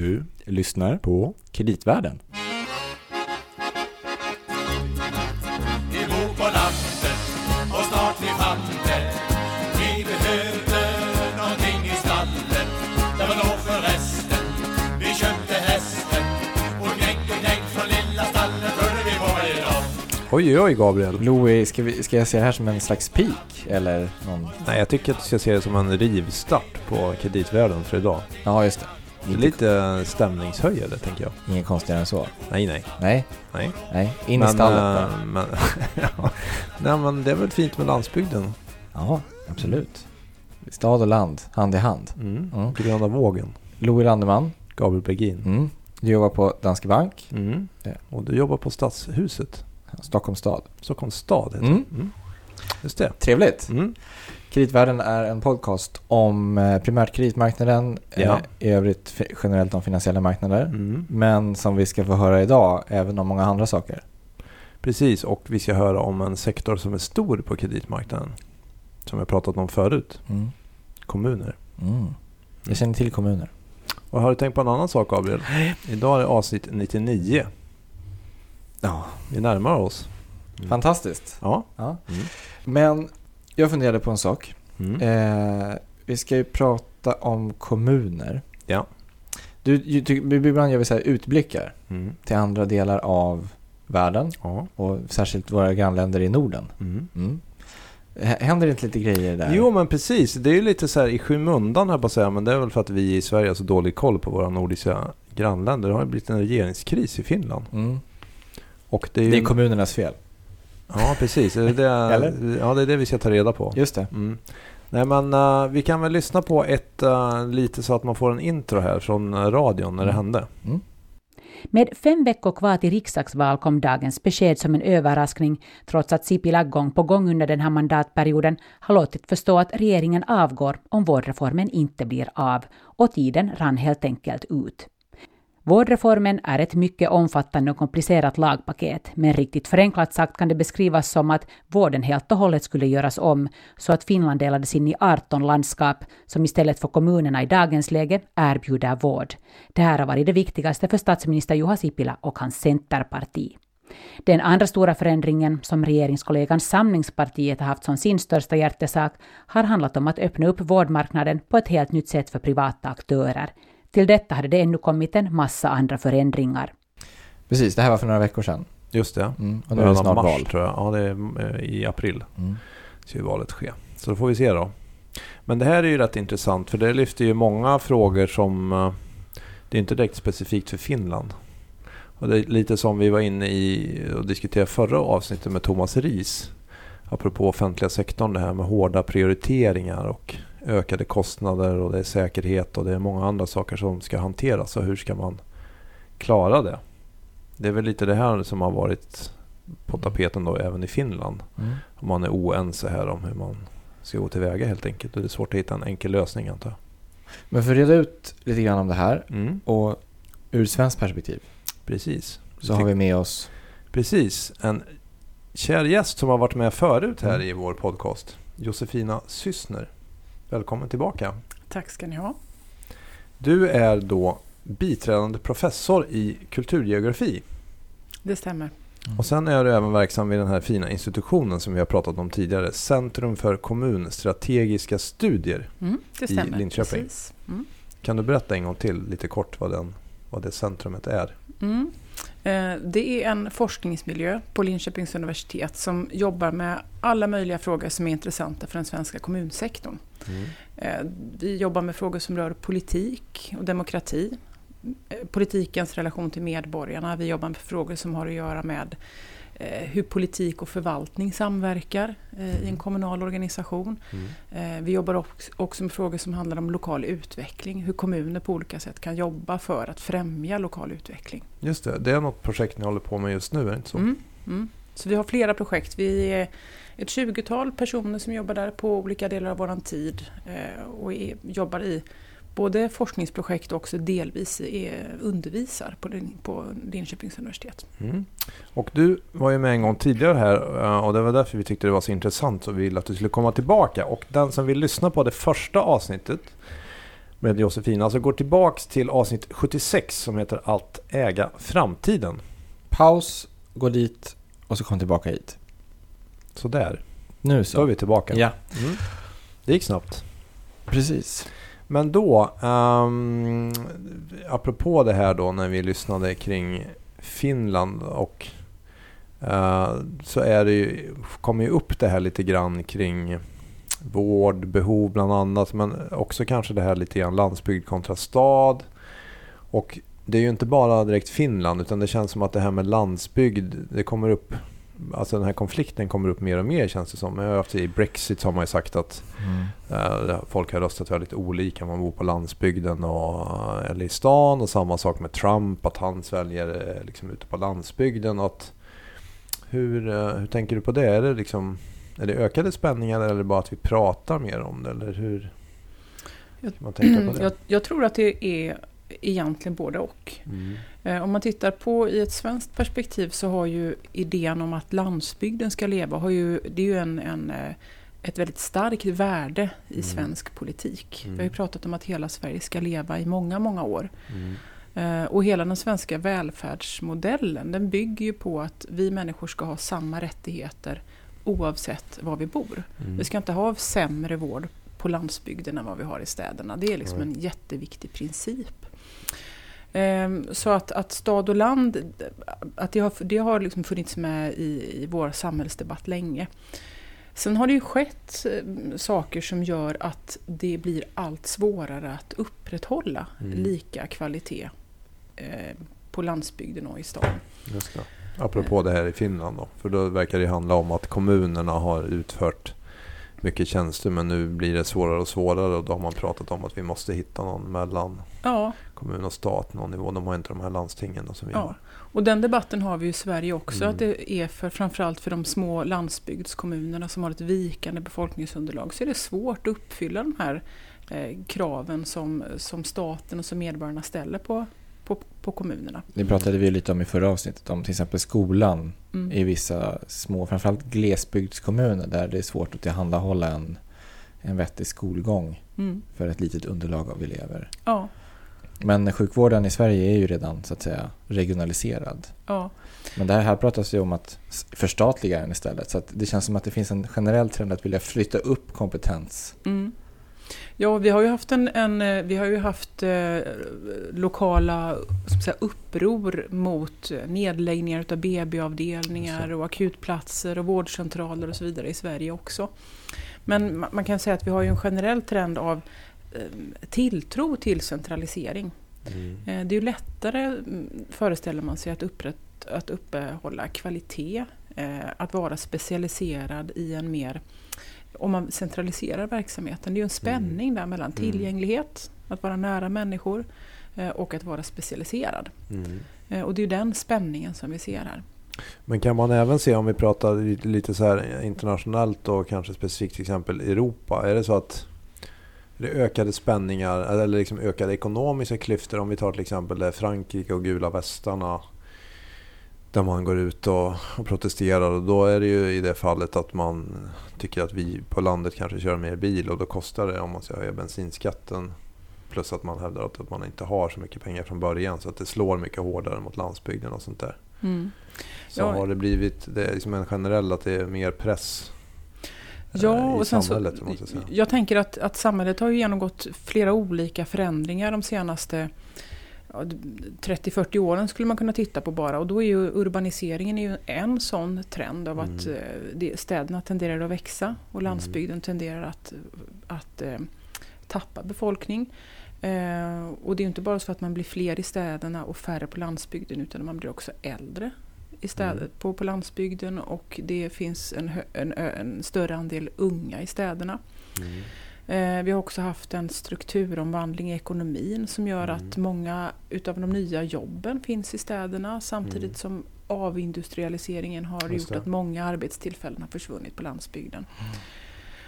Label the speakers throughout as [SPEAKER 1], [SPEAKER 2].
[SPEAKER 1] Du lyssnar på Kreditvärlden.
[SPEAKER 2] Vi bor på landet och snart ni fann Vi behövde någonting i stallet Det var då förresten Vi köpte hästen Och gnägg och gnägg från lilla stallet Hörde vi på idag
[SPEAKER 3] Oj, oj, oj Gabriel.
[SPEAKER 1] Louis, ska, vi, ska jag se det här som en slags peak? Eller någon...
[SPEAKER 3] Nej, jag tycker att du ska se det som en rivstart på kreditvärlden för idag.
[SPEAKER 1] Ja, just det.
[SPEAKER 3] Är lite stämningshöjare, tänker jag.
[SPEAKER 1] Inget konstigare än så.
[SPEAKER 3] Nej, nej,
[SPEAKER 1] Nej,
[SPEAKER 3] nej.
[SPEAKER 1] nej. In i stallet bara.
[SPEAKER 3] äh, men, ja. Nej, men det är väl fint med landsbygden.
[SPEAKER 1] Ja, absolut. Stad och land, hand i hand.
[SPEAKER 3] Mm.
[SPEAKER 1] Mm.
[SPEAKER 3] Gröna vågen.
[SPEAKER 1] Louis Landeman,
[SPEAKER 3] Gabriel Bergin.
[SPEAKER 1] mm. du jobbar på Danske Bank,
[SPEAKER 3] Mm.
[SPEAKER 1] Ja.
[SPEAKER 3] Och du jobbar på Stadshuset.
[SPEAKER 1] Stockholms stad.
[SPEAKER 3] Stockholms stad heter
[SPEAKER 1] Mm.
[SPEAKER 3] det. Mm. Just det.
[SPEAKER 1] Trevligt. Kreditvärlden är en podcast om eh, primärt kreditmarknaden,
[SPEAKER 3] Ja.
[SPEAKER 1] eh, i övrigt generellt om finansiella marknader.
[SPEAKER 3] Mm.
[SPEAKER 1] Men som vi ska få höra idag, även om många andra saker.
[SPEAKER 3] Precis, och vi ska höra om en sektor som är stor på kreditmarknaden. Som vi har pratat om förut.
[SPEAKER 1] Mm.
[SPEAKER 3] Kommuner.
[SPEAKER 1] Mm. Jag känner till kommuner.
[SPEAKER 3] Och har du tänkt på en annan sak Gabriel? Idag är det avsnitt 99.
[SPEAKER 1] Ja.
[SPEAKER 3] Vi närmar oss. Mm.
[SPEAKER 1] Fantastiskt.
[SPEAKER 3] Ja.
[SPEAKER 1] Ja.
[SPEAKER 3] Mm.
[SPEAKER 1] Men jag funderade på en sak.
[SPEAKER 3] Mm.
[SPEAKER 1] Eh, vi ska ju prata om kommuner.
[SPEAKER 3] Ja.
[SPEAKER 1] Du, du, ibland gör vi så här utblickar
[SPEAKER 3] Mm.
[SPEAKER 1] till andra delar av världen
[SPEAKER 3] Ja.
[SPEAKER 1] och särskilt våra grannländer i Norden.
[SPEAKER 3] Mm.
[SPEAKER 1] Mm. Händer det inte lite grejer där?
[SPEAKER 3] Jo men precis, det är ju lite så här i skymundan här på att säga, men det är väl för att vi i Sverige har så dålig koll på våra nordiska grannländer. Det har ju blivit en regeringskris i Finland.
[SPEAKER 1] Mm.
[SPEAKER 3] Och det är ju...
[SPEAKER 1] Det är kommunernas fel.
[SPEAKER 3] Ja precis, är det det...
[SPEAKER 1] Eller?
[SPEAKER 3] ja det är det vi ska ta reda på.
[SPEAKER 1] Just det.
[SPEAKER 3] Mm. Nej men eh, vi kan väl lyssna på ett eh, lite så att man får en intro här från radion när det
[SPEAKER 1] Mm.
[SPEAKER 3] hände.
[SPEAKER 4] Med fem veckor kvar till riksdagsval kom dagens besked som en överraskning, trots att Sipilä gång på gång under den här mandatperioden har låtit förstå att regeringen avgår om vårdreformen inte blir av, och tiden rann helt enkelt ut. Vårdreformen är ett mycket omfattande och komplicerat lagpaket, men riktigt förenklat sagt kan det beskrivas som att vården helt och hållet skulle göras om, så att Finland delades in i 18 landskap, som istället för kommunerna i dagens läge erbjuder vård. Det här har varit det viktigaste för statsminister Juha Sipilä och hans centerparti. Den andra stora förändringen, som regeringskollegan Samlingspartiet har haft som sin största hjärtesak, har handlat om att öppna upp vårdmarknaden på ett helt nytt sätt för privata aktörer. Till detta hade det ännu kommit en massa andra förändringar.
[SPEAKER 1] Precis, det här var för några veckor sedan.
[SPEAKER 3] Just det.
[SPEAKER 1] Mm. Och nu är det snart
[SPEAKER 3] mars
[SPEAKER 1] val.
[SPEAKER 3] tror jag. Ja det är eh, i april.
[SPEAKER 1] Mm.
[SPEAKER 3] ska ju valet ske. Så då får vi se då. Men det här är ju rätt intressant för det lyfter ju många frågor som eh, det är inte direkt specifikt för Finland. Och det är lite som vi var inne i och diskuterade förra avsnittet med Thomas Ris. Apropå offentliga sektorn, det här med hårda prioriteringar och ökade kostnader och det är säkerhet och det är många andra saker som ska hanteras. Och hur ska man klara det? Det är väl lite det här som har varit på tapeten då även i Finland
[SPEAKER 1] Mm.
[SPEAKER 3] om man är oense här om hur man ska gå tillväga helt enkelt. Och det är svårt att hitta en enkel lösning antar jag.
[SPEAKER 1] Men för att reda ut lite grann om det här
[SPEAKER 3] Mm.
[SPEAKER 1] och ur svenskt perspektiv
[SPEAKER 3] Precis.
[SPEAKER 1] så har vi med oss
[SPEAKER 3] Precis. En kär gäst som har varit med förut här
[SPEAKER 1] Mm.
[SPEAKER 3] i vår podcast. Josefina Syssner. Välkommen tillbaka.
[SPEAKER 5] Tack ska ni ha.
[SPEAKER 3] Du är då biträdande professor i kulturgeografi.
[SPEAKER 5] Det stämmer.
[SPEAKER 3] Och sen är du även verksam vid den här fina institutionen som vi har pratat om tidigare. Centrum för kommunstrategiska studier.
[SPEAKER 5] Mm, det
[SPEAKER 3] I. Linköping.
[SPEAKER 5] Precis. Mm.
[SPEAKER 3] Kan du berätta en gång till lite kort vad, den, vad det centrumet är?
[SPEAKER 5] Mm. Eh, Det är en forskningsmiljö på Linköpings universitet som jobbar med alla möjliga frågor som är intressanta för den svenska kommunsektorn. Eh, Vi jobbar med frågor som rör politik och demokrati. eh, Politikens relation till medborgarna. Vi jobbar med frågor som har att göra med hur politik och förvaltning samverkar eh, i en kommunal organisation.
[SPEAKER 3] Mm.
[SPEAKER 5] Eh, Vi jobbar också- med frågor som handlar om lokal utveckling. Hur kommuner på olika sätt kan jobba för att främja lokal utveckling.
[SPEAKER 3] Just det, det är något projekt ni håller på med just nu, är det inte så?
[SPEAKER 5] Mm, mm. Så vi har flera projekt. Vi är ett 20-tal personer som jobbar där på olika delar av vår tid eh, och är, jobbar i både forskningsprojekt och också delvis är, undervisar på, Lin- på Linköpings universitet.
[SPEAKER 3] Mm. Och du var ju med en gång tidigare här eh, och det var därför vi tyckte det var så intressant och vi ville att du skulle komma tillbaka. Och den som vill lyssna på det första avsnittet med Josefina. Alltså går tillbaks till avsnitt 76 som heter Allt äga framtiden.
[SPEAKER 1] Paus, gå dit och så kom tillbaka hit.
[SPEAKER 3] Så där,
[SPEAKER 1] Nu
[SPEAKER 3] så är
[SPEAKER 1] så.
[SPEAKER 3] vi tillbaka.
[SPEAKER 1] Ja,
[SPEAKER 3] Mm. Det gick snabbt.
[SPEAKER 1] precis.
[SPEAKER 3] Men då, um, apropå det här då när vi lyssnade kring Finland och uh, så är det ju, kommer ju upp det här lite grann kring vårdbehov, bland annat men också kanske det här lite grann landsbygd kontra stad. Och det är ju inte bara direkt Finland utan det känns som att det här med landsbygd, det kommer upp Alltså den här konflikten kommer upp mer och mer känns det som. Jag har haft I Brexit har man ju sagt att
[SPEAKER 1] Mm.
[SPEAKER 3] Eh, Folk har röstat väldigt olika. Man bor på landsbygden och, eller i stan. Och samma sak med Trump. Att han sväljer eh, liksom ute på landsbygden. Och att, hur, eh, hur tänker du på det? Är det, liksom, är det ökade spänningar eller bara att vi pratar mer om det? Eller hur
[SPEAKER 5] Jag-
[SPEAKER 3] kan man tänka på det?
[SPEAKER 5] Jag, jag tror att det är egentligen både och.
[SPEAKER 3] Mm.
[SPEAKER 5] Eh, Om man tittar på i ett svenskt perspektiv så har ju idén om att landsbygden ska leva, har ju, det är ju en, en, eh, ett väldigt starkt värde i
[SPEAKER 3] Mm.
[SPEAKER 5] svensk politik.
[SPEAKER 3] Mm.
[SPEAKER 5] Vi har ju pratat om att hela Sverige ska leva i många, många år.
[SPEAKER 3] Mm.
[SPEAKER 5] Eh, Och hela den svenska välfärdsmodellen den bygger ju på att vi människor ska ha samma rättigheter oavsett var vi bor.
[SPEAKER 3] Mm.
[SPEAKER 5] Vi ska inte ha sämre vård på landsbygden än vad vi har i städerna. Det är liksom en jätteviktig princip. Ehm, Så att, att stad och land, att det har, det har liksom funnits med i, i vår samhällsdebatt länge. Sen har det ju skett eh, saker som gör att det blir allt svårare att upprätthålla
[SPEAKER 3] Mm.
[SPEAKER 5] lika kvalitet eh, på landsbygden och i stan.
[SPEAKER 3] Just det. Apropå det här i Finland då. För då verkar det handla om att kommunerna har utfört mycket tjänster men nu blir det svårare och svårare och då har man pratat om att vi måste hitta någon mellan
[SPEAKER 5] Ja,
[SPEAKER 3] kommun och stat, någon nivå. De har inte de här landstingen då som vi
[SPEAKER 5] Ja.
[SPEAKER 3] har.
[SPEAKER 5] Och den debatten har vi i Sverige också,
[SPEAKER 3] Mm.
[SPEAKER 5] att det är för framförallt för de små landsbygdskommunerna som har ett vikande befolkningsunderlag så är det svårt att uppfylla de här eh, kraven som, som staten och som medborgarna ställer på, på, på kommunerna.
[SPEAKER 1] Det pratade vi lite om i förra avsnittet, om till exempel skolan
[SPEAKER 5] Mm.
[SPEAKER 1] i vissa små, framförallt glesbygdskommuner där det är svårt att tillhandahålla en, en vettig skolgång
[SPEAKER 5] Mm.
[SPEAKER 1] för ett litet underlag av elever.
[SPEAKER 5] Ja,
[SPEAKER 1] Men sjukvården i Sverige är ju redan så att säga regionaliserad.
[SPEAKER 5] ja.
[SPEAKER 1] Men det här, pratas ju om att förstatliga den istället. Så att det känns som att det finns en generell trend att vilja flytta upp kompetens.
[SPEAKER 5] Mm. Ja, vi har ju haft, en, en, eh, vi har ju haft eh, lokala säga, uppror mot eh, nedläggningar av BB-avdelningar och akutplatser och vårdcentraler och så vidare i Sverige också. Men ma- man kan säga att vi har ju en generell trend av eh, tilltro till centralisering.
[SPEAKER 3] Mm.
[SPEAKER 5] Eh, Det är ju lättare, mm, föreställer man sig, att, upprätt, att uppehålla kvalitet, eh, att vara specialiserad i en mer... Om man centraliserar verksamheten, det är ju en spänning där mellan
[SPEAKER 3] Mm.
[SPEAKER 5] tillgänglighet, att vara nära människor eh, och att vara specialiserad.
[SPEAKER 3] Mm.
[SPEAKER 5] Eh, Och det är ju den spänningen som vi ser här.
[SPEAKER 3] Men kan man även se om vi pratar lite, så här internationellt och kanske specifikt till exempel Europa. Är det så att det ökade spänningar eller liksom ökade ekonomiska klyftor om vi tar till exempel Frankrike och gula västarna. Där man går ut och, och protesterar och då är det ju i det fallet att man tycker att vi på landet kanske kör mer bil och då kostar det om man ska höja bensinskatten. Plus att man hävdar att, att man inte har så mycket pengar från början så att det slår mycket hårdare mot landsbygden och sånt där.
[SPEAKER 5] Mm.
[SPEAKER 3] Så
[SPEAKER 5] Ja.
[SPEAKER 3] har det blivit, det är liksom en generell att det är mer press eh,
[SPEAKER 5] Ja, och sen så,
[SPEAKER 3] jag
[SPEAKER 5] tänker att, att samhället har ju genomgått flera olika förändringar de senaste 30-40 åren skulle man kunna titta på bara. Och då är ju urbaniseringen är ju en sån trend av att
[SPEAKER 3] Mm.
[SPEAKER 5] eh, städerna tenderar att växa och
[SPEAKER 3] Mm.
[SPEAKER 5] landsbygden tenderar att, att eh, tappa befolkning. Eh, och det är inte bara så att man blir fler i städerna och färre på landsbygden utan man blir också äldre i städer,
[SPEAKER 3] Mm.
[SPEAKER 5] på, på landsbygden och det finns en, en, en större andel unga i städerna.
[SPEAKER 3] Mm.
[SPEAKER 5] Eh, vi har också haft en strukturomvandling i ekonomin som gör
[SPEAKER 3] Mm.
[SPEAKER 5] att många utav de nya jobben finns i städerna samtidigt
[SPEAKER 3] Mm.
[SPEAKER 5] som avindustrialiseringen har gjort att många arbetstillfällen har försvunnit på landsbygden.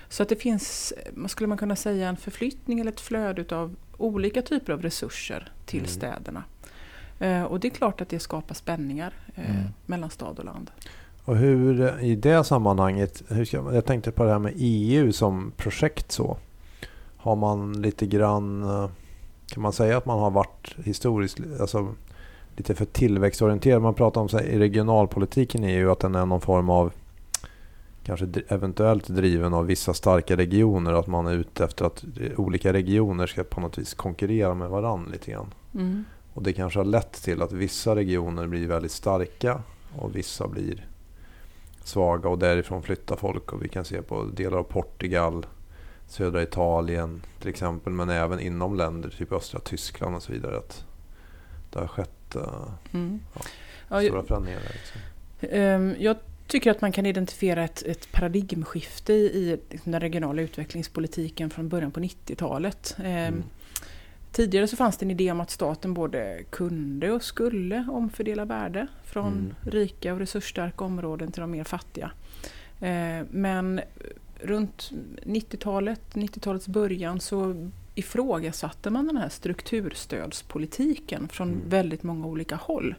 [SPEAKER 5] Så att det finns, skulle man kunna säga, en förflyttning eller ett flöde utav olika typer av resurser till
[SPEAKER 3] Mm.
[SPEAKER 5] städerna. Eh, och det är klart att det skapar spänningar eh,
[SPEAKER 1] Mm.
[SPEAKER 5] mellan stad och land.
[SPEAKER 3] Och hur i det sammanhanget, hur ska, jag tänkte på det här med EU som projekt så. Har man lite grann, eh, kan man säga att man har varit historiskt alltså, lite för tillväxtorienterad? Man pratar om så här, i regionalpolitiken är ju att den är någon form av kanske eventuellt driven av vissa starka regioner. Att man är ute efter att olika regioner ska på något vis konkurrera med varandra lite grann. Mm. Och det kanske har lett till att vissa regioner blir väldigt starka och vissa blir svaga och därifrån flyttar folk. Och vi kan se på delar av Portugal, södra Italien till exempel. Men även inom länder, typ östra Tyskland och så vidare. Att det har skett uh, mm. ja, stora förändringar. Liksom.
[SPEAKER 5] Um, jag tycker att man kan identifiera ett, ett paradigmskifte i den regionala utvecklingspolitiken från början på 90-talet. Um, mm. Tidigare så fanns det en idé om att staten både kunde och skulle omfördela värde från mm. rika och resursstarka områden till de mer fattiga. Eh, men runt 90-talet, 90-talets början så ifrågasatte man den här strukturstödspolitiken från mm. väldigt många olika håll.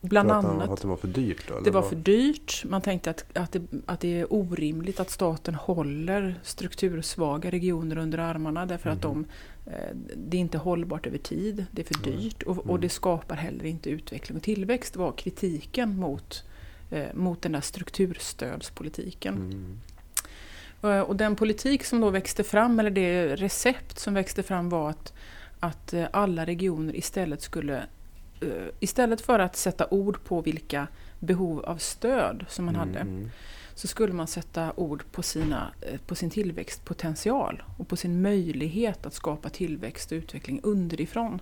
[SPEAKER 3] Bland att, annat. Att det var för dyrt? Då,
[SPEAKER 5] det var för dyrt. Man tänkte att, att, det, att det är orimligt att staten håller struktursvaga regioner under armarna därför mm. att de, eh, det är inte hållbart över tid. Det är för dyrt och, och mm. det skapar heller inte utveckling och tillväxt var kritiken mot, eh, mot den där strukturstödspolitiken. Mm. Eh, och den politik som då växte fram, eller det recept som växte fram var att, att alla regioner istället skulle Eh, istället för att sätta ord på vilka behov av stöd som man hade mm. så skulle man sätta ord på, sina, eh, på sin tillväxtpotential och på sin möjlighet att skapa tillväxt och utveckling underifrån.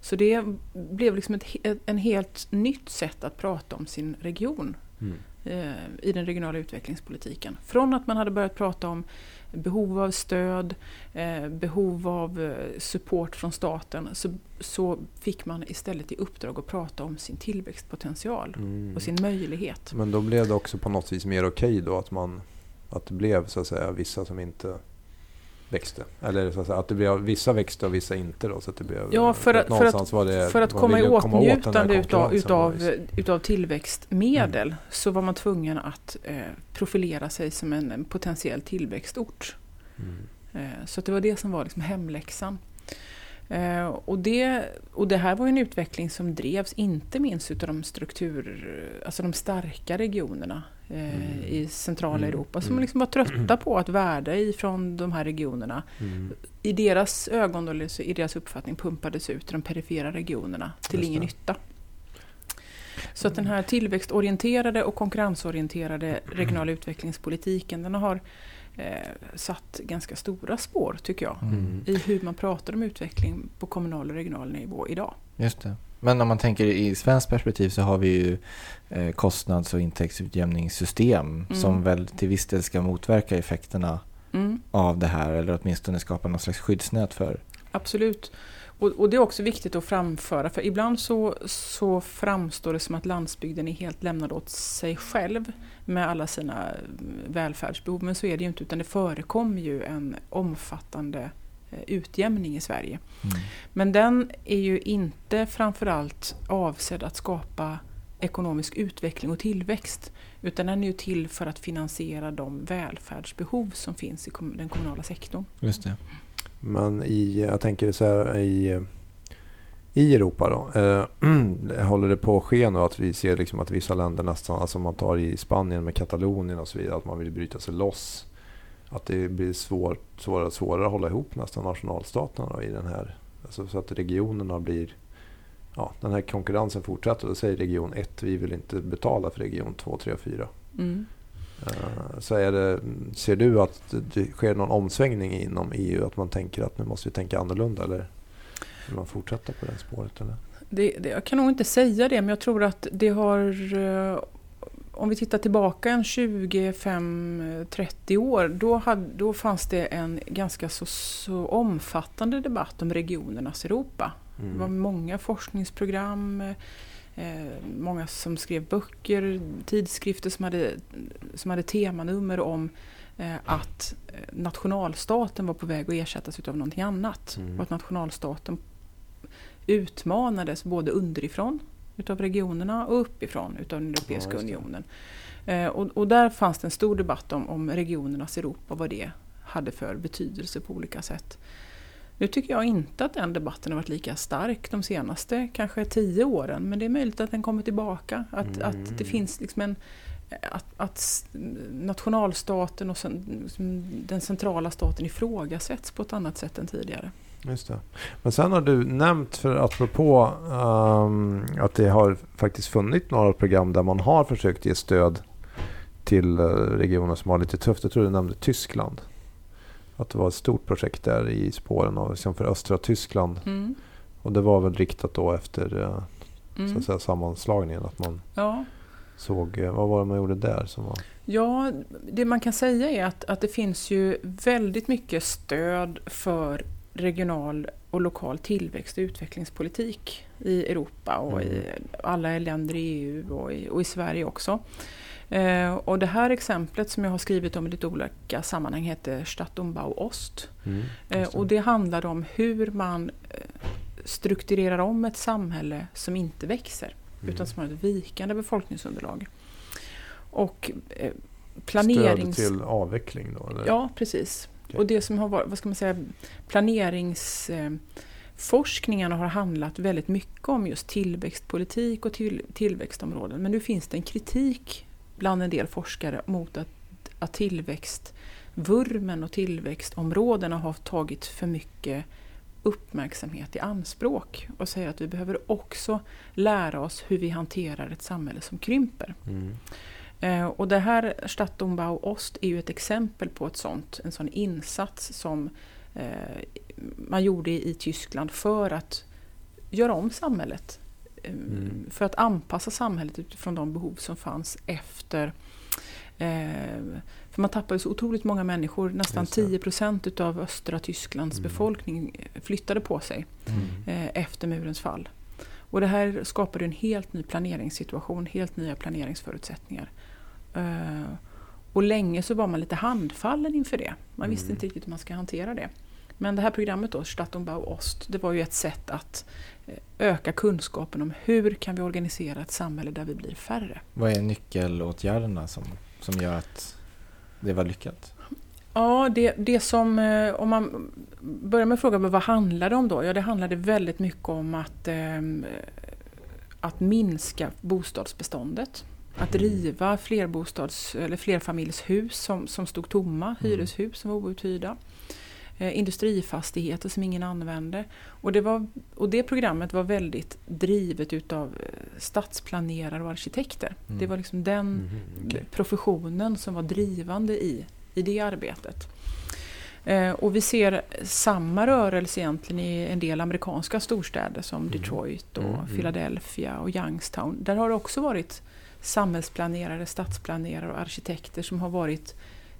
[SPEAKER 5] Så det blev liksom ett, en helt nytt sätt att prata om sin region mm. Eh, i den regionala utvecklingspolitiken. Från att man hade börjat prata om behov av stöd, eh, behov av eh, support från staten så, så fick man istället i uppdrag att prata om sin tillväxtpotential mm. och sin möjlighet.
[SPEAKER 3] Men då blev det också på något vis mer okej okay då att, man, att det blev så att säga vissa som inte växte? Eller så att, säga, att det blev vissa växte och vissa inte då? Så att det blev,
[SPEAKER 5] ja, för att, för att, det, för att komma i åtnjutande utav, utav, utav tillväxtmedel mm. så var man tvungen att eh, profilera sig som en, en potentiell tillväxtort. Mm. Eh, så det var det som var liksom hemläxan. Eh, och, det, och det här var en utveckling som drevs inte minst utav de struktur, alltså de starka regionerna mm. i centrala mm. Europa som mm. liksom var trötta på att värde ifrån de här regionerna mm. i deras ögon, eller i deras uppfattning, pumpades ut i de perifera regionerna till ingen nytta. Så att den här tillväxtorienterade och konkurrensorienterade regionala utvecklingspolitiken den har eh, satt ganska stora spår, tycker jag, mm. i hur man pratar om utveckling på kommunal och regional nivå idag.
[SPEAKER 1] Just det. Men om man tänker i svenskt perspektiv så har vi ju eh, kostnads och intäktsutjämningssystem mm. som väl till viss del ska motverka effekterna mm. av det här eller åtminstone skapa någon slags skyddsnät för.
[SPEAKER 5] Absolut. Och, och, det är också viktigt att framföra, för ibland så, så framstår det som att landsbygden är helt lämnad åt sig själv med alla sina välfärdsbehov, men så är det ju inte, utan det förekommer ju en omfattande utjämning i Sverige. Mm. Men den är ju inte framförallt avsedd att skapa ekonomisk utveckling och tillväxt, utan den är ju till för att finansiera de välfärdsbehov som finns i den kommunala sektorn.
[SPEAKER 1] Just det.
[SPEAKER 3] Men i, jag tänker så här i, i Europa då. Eh, håller det på att ske nu att vi ser liksom att vissa länder nästan, alltså man tar i Spanien med Katalonien och så vidare, att man vill bryta sig loss. Att det blir svårt, svårare och svårare att hålla ihop nästan nationalstaterna då, i den här, alltså så att regionerna blir Ja, den här konkurrensen fortsätter. Då säger region 1, vi vill inte betala för region 2, 3 och 4. Mm. Eh, så är det, ser du att det sker någon omsvängning inom EU? Att man tänker att nu måste vi tänka annorlunda? Eller vill man fortsätta på det spåret? Eller?
[SPEAKER 5] Det, det, jag kan nog inte säga det, men jag tror att det har... Om vi tittar tillbaka en 25-30 år, då, hade, då fanns det en ganska så, så omfattande debatt om regionernas Europa. Mm. Det var många forskningsprogram, Eh, många som skrev böcker, tidskrifter som hade, som hade temanummer om eh, att eh, nationalstaten var på väg att ersättas av någonting annat. Mm. Och att nationalstaten utmanades både underifrån utav regionerna och uppifrån utav den Europeiska ja, unionen. Eh, och, och, där fanns det en stor debatt om, om regionernas Europa, vad det hade för betydelse på olika sätt. Nu tycker jag inte att den debatten har varit lika stark de senaste kanske tio åren. Men det är möjligt att den kommer tillbaka. Att,
[SPEAKER 3] Mm.
[SPEAKER 5] att det finns liksom en... Att, att nationalstaten och sen, den centrala staten ifrågasätts på ett annat sätt än tidigare.
[SPEAKER 3] Just det. Men sen har du nämnt, för apropå um, att det har faktiskt funnits några program där man har försökt ge stöd till uh, regioner som har lite tufft. Jag tror du nämnde Tyskland. Att det var ett stort projekt där i spåren av liksom för östra Tyskland.
[SPEAKER 5] Mm.
[SPEAKER 3] Och det var väl riktat då efter uh, så
[SPEAKER 5] Mm.
[SPEAKER 3] att säga, sammanslagningen. Att man
[SPEAKER 5] Ja.
[SPEAKER 3] såg, uh, vad var det man gjorde där? Som var,
[SPEAKER 5] Ja, det man kan säga är att, att det finns ju väldigt mycket stöd för regional och lokal tillväxt och utvecklingspolitik i Europa och i alla länder i EU och i, och i Sverige också. Eh, och det här exemplet som jag har skrivit om i lite olika sammanhang heter Stadtumbau Ost.
[SPEAKER 3] mm,
[SPEAKER 5] Eh, och det handlar om hur man eh, strukturerar om ett samhälle som inte växer
[SPEAKER 3] Mm.
[SPEAKER 5] utan som har ett vikande befolkningsunderlag. Och eh,
[SPEAKER 3] Stöd
[SPEAKER 5] planerings...
[SPEAKER 3] till avveckling då? Eller?
[SPEAKER 5] Ja, precis.
[SPEAKER 3] Okay.
[SPEAKER 5] Och det som har varit, vad ska man säga, planeringsforskningarna har handlat väldigt mycket om just tillväxtpolitik och till, tillväxtområden. Men nu finns det en kritik bland en del forskare mot att, att tillväxtvurmen och tillväxtområdena har tagit för mycket uppmärksamhet i anspråk och säger att vi behöver också lära oss hur vi hanterar ett samhälle som krymper.
[SPEAKER 3] Mm.
[SPEAKER 5] Eh, och det här Stadtumbau Ost är ju ett exempel på ett sånt, en sån insats som eh, man gjorde i Tyskland för att göra om samhället. Eh,
[SPEAKER 3] Mm.
[SPEAKER 5] För att anpassa samhället utifrån de behov som fanns efter för man tappade så otroligt många människor, nästan
[SPEAKER 3] Just det.
[SPEAKER 5] 10 procent utav östra Tysklands
[SPEAKER 3] Mm.
[SPEAKER 5] befolkning flyttade på sig
[SPEAKER 1] Mm.
[SPEAKER 5] efter murens fall. Och det här skapade en helt ny planeringssituation, helt nya planeringsförutsättningar. Eh, och länge så var man lite handfallen inför det. Man visste
[SPEAKER 3] Mm.
[SPEAKER 5] inte riktigt hur man ska hantera det. Men det här programmet då, Stadtumbau Ost, det var ju ett sätt att eh, öka kunskapen om hur kan vi organisera ett samhälle där vi blir färre.
[SPEAKER 1] Vad är nyckelåtgärderna som, som gör att det var lyckat?
[SPEAKER 5] Ja, det, det som, eh, om man börjar med frågan vad handlar det om då? Ja, det handlade väldigt mycket om att, att minska bostadsbeståndet. Att riva flerbostads eller flerfamiljshus som, som stod tomma, hyreshus som var outhyrda. Eh, industrifastigheter som ingen använde. Och det, var, och det programmet var väldigt drivet utav eh, stadsplanerare och arkitekter.
[SPEAKER 1] Mm.
[SPEAKER 5] Det var liksom den
[SPEAKER 3] Mhm, okej.
[SPEAKER 5] professionen som var drivande i, i det arbetet. Eh, och vi ser samma rörelse egentligen i en del amerikanska storstäder som
[SPEAKER 3] Mm.
[SPEAKER 5] Detroit och
[SPEAKER 3] Mm, mm.
[SPEAKER 5] Philadelphia och Youngstown. Där har det också varit samhällsplanerare, stadsplanerare och arkitekter som har varit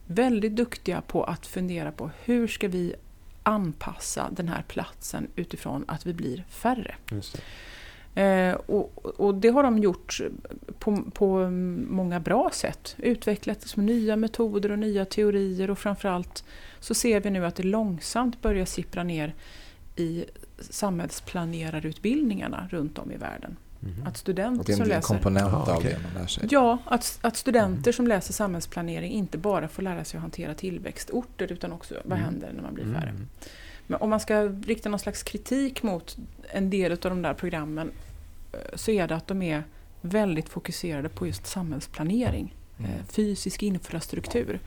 [SPEAKER 5] väldigt duktiga på att fundera på hur ska vi anpassa den här platsen utifrån att vi blir färre.
[SPEAKER 3] Det.
[SPEAKER 5] Eh, och, och det har de gjort på, på många bra sätt. Utvecklat liksom nya metoder och nya teorier och framförallt så ser vi nu att det långsamt börjar sippra ner i samhällsplanerarutbildningarna runt om i världen.
[SPEAKER 3] Mhm.
[SPEAKER 5] Att studenter
[SPEAKER 1] det
[SPEAKER 5] som läser...
[SPEAKER 1] komponent av
[SPEAKER 3] okej.
[SPEAKER 1] det man lär sig.
[SPEAKER 5] Ja, att, att studenter som läser samhällsplanering inte bara får lära sig att hantera tillväxtorter utan också vad
[SPEAKER 3] Mm.
[SPEAKER 5] händer när man blir färre.
[SPEAKER 3] Mm.
[SPEAKER 5] Men om man ska rikta någon slags kritik mot en del av de där programmen eh, så är det att de är väldigt fokuserade på just samhällsplanering,
[SPEAKER 1] Mm.
[SPEAKER 5] eh, fysisk infrastruktur.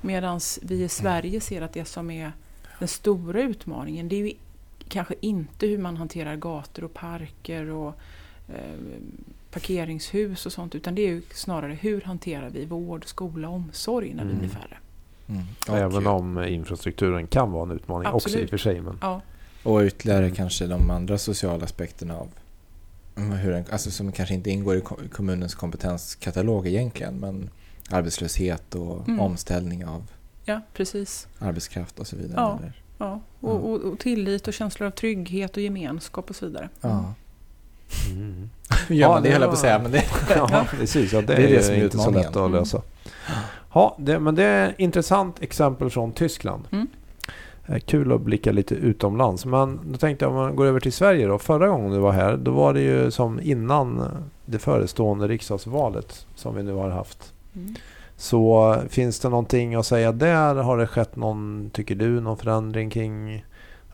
[SPEAKER 5] Medan vi i Sverige ser att det som är den stora utmaningen det är ju kanske inte hur man hanterar gator och parker och parkeringshus och sånt utan det är ju snarare hur hanterar vi vård, skola och omsorg när vi
[SPEAKER 3] Mm.
[SPEAKER 5] blir färre.
[SPEAKER 1] Mm.
[SPEAKER 3] Även
[SPEAKER 1] Och,
[SPEAKER 3] om eh, infrastrukturen kan vara en utmaning också i
[SPEAKER 5] Absolut.
[SPEAKER 3] och för sig. Men,
[SPEAKER 5] Ja,
[SPEAKER 1] och ytterligare kanske de andra sociala aspekterna av mm, hur en, alltså som kanske inte ingår i ko- kommunens kompetenskatalog egentligen, men arbetslöshet och
[SPEAKER 5] Mm.
[SPEAKER 1] omställning av
[SPEAKER 5] ja precis.
[SPEAKER 1] arbetskraft och så vidare.
[SPEAKER 5] Ja.
[SPEAKER 1] Eller?
[SPEAKER 5] Ja, och, och, och tillit och känslor av trygghet och gemenskap och så vidare.
[SPEAKER 1] Ja.
[SPEAKER 3] Mm.
[SPEAKER 1] Ja, men det höll jag på att säga, men det...
[SPEAKER 3] ja, precis. Ja, det,
[SPEAKER 1] Det är det som är
[SPEAKER 3] inte så lätt att
[SPEAKER 5] Mm.
[SPEAKER 3] lösa. Ja, det, men det är ett intressant exempel från Tyskland.
[SPEAKER 5] Mm.
[SPEAKER 3] Eh, Kul att blicka lite utomlands. Men då tänkte jag om man går över till Sverige då. Förra gången du var här, då var det ju som innan det förestående riksdagsvalet som vi nu har haft.
[SPEAKER 5] Mm.
[SPEAKER 3] Så eh, finns det någonting att säga där? Har det skett någon, tycker du, någon förändring kring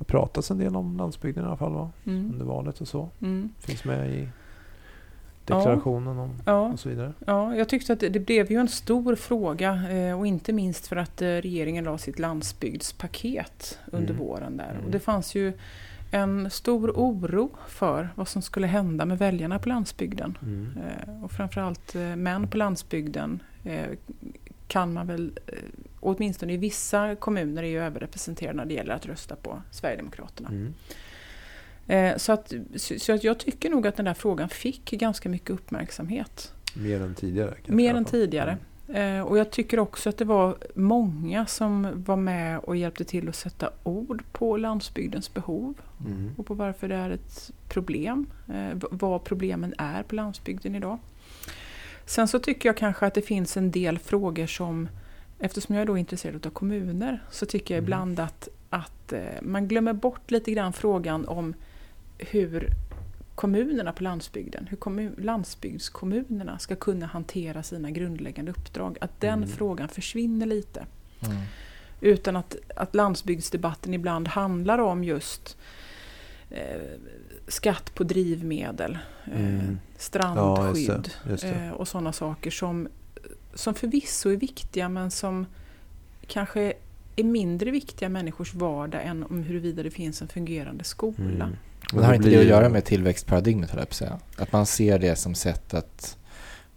[SPEAKER 3] har pratats en del om landsbygden i alla fall va?
[SPEAKER 5] Mm.
[SPEAKER 3] under valet och så.
[SPEAKER 5] Mm.
[SPEAKER 3] Finns med i deklarationen om,
[SPEAKER 5] Ja,
[SPEAKER 3] och så vidare.
[SPEAKER 5] ja, jag tyckte att det, det blev ju en stor fråga eh, och inte minst för att eh, regeringen la sitt landsbygdspaket under
[SPEAKER 3] Mm.
[SPEAKER 5] våren där.
[SPEAKER 3] Mm.
[SPEAKER 5] Och det fanns ju en stor oro för vad som skulle hända med väljarna på landsbygden.
[SPEAKER 3] Mm.
[SPEAKER 5] Eh, och framförallt eh, män på landsbygden eh, kan man väl, eh, åtminstone i vissa kommuner, är ju överrepresenterade när det gäller att rösta på Sverigedemokraterna.
[SPEAKER 3] Mm.
[SPEAKER 5] Eh, så, att, så, att jag tycker nog att den där frågan fick ganska mycket uppmärksamhet.
[SPEAKER 3] Mer än tidigare.
[SPEAKER 5] Mer än tidigare. Eh, och jag tycker också att det var många som var med och hjälpte till att sätta ord på landsbygdens behov
[SPEAKER 3] Mm.
[SPEAKER 5] och på varför det är ett problem. Vad problemen är på landsbygden idag. Sen så tycker jag kanske att det finns en del frågor som, eftersom jag är då intresserad av kommuner, så tycker jag
[SPEAKER 3] Mm.
[SPEAKER 5] ibland att, att eh, man glömmer bort lite grann frågan om hur kommunerna på landsbygden, hur kommun, landsbygdskommunerna ska kunna hantera sina grundläggande uppdrag. Att den
[SPEAKER 3] Mm.
[SPEAKER 5] frågan försvinner lite.
[SPEAKER 1] Mm.
[SPEAKER 5] Utan att, att landsbygdsdebatten ibland handlar om just eh, skatt på drivmedel, eh,
[SPEAKER 3] Mm. Ja, just
[SPEAKER 5] strandskydd
[SPEAKER 3] det, just det.
[SPEAKER 5] eh, och sådana saker som, som förvisso är viktiga men som kanske är mindre viktiga i människors vardag än om huruvida det finns en fungerande skola.
[SPEAKER 3] Mm.
[SPEAKER 1] Men det har inte det att göra med tillväxtparadigmet, höll jag på att säga. Att man ser det som sätt att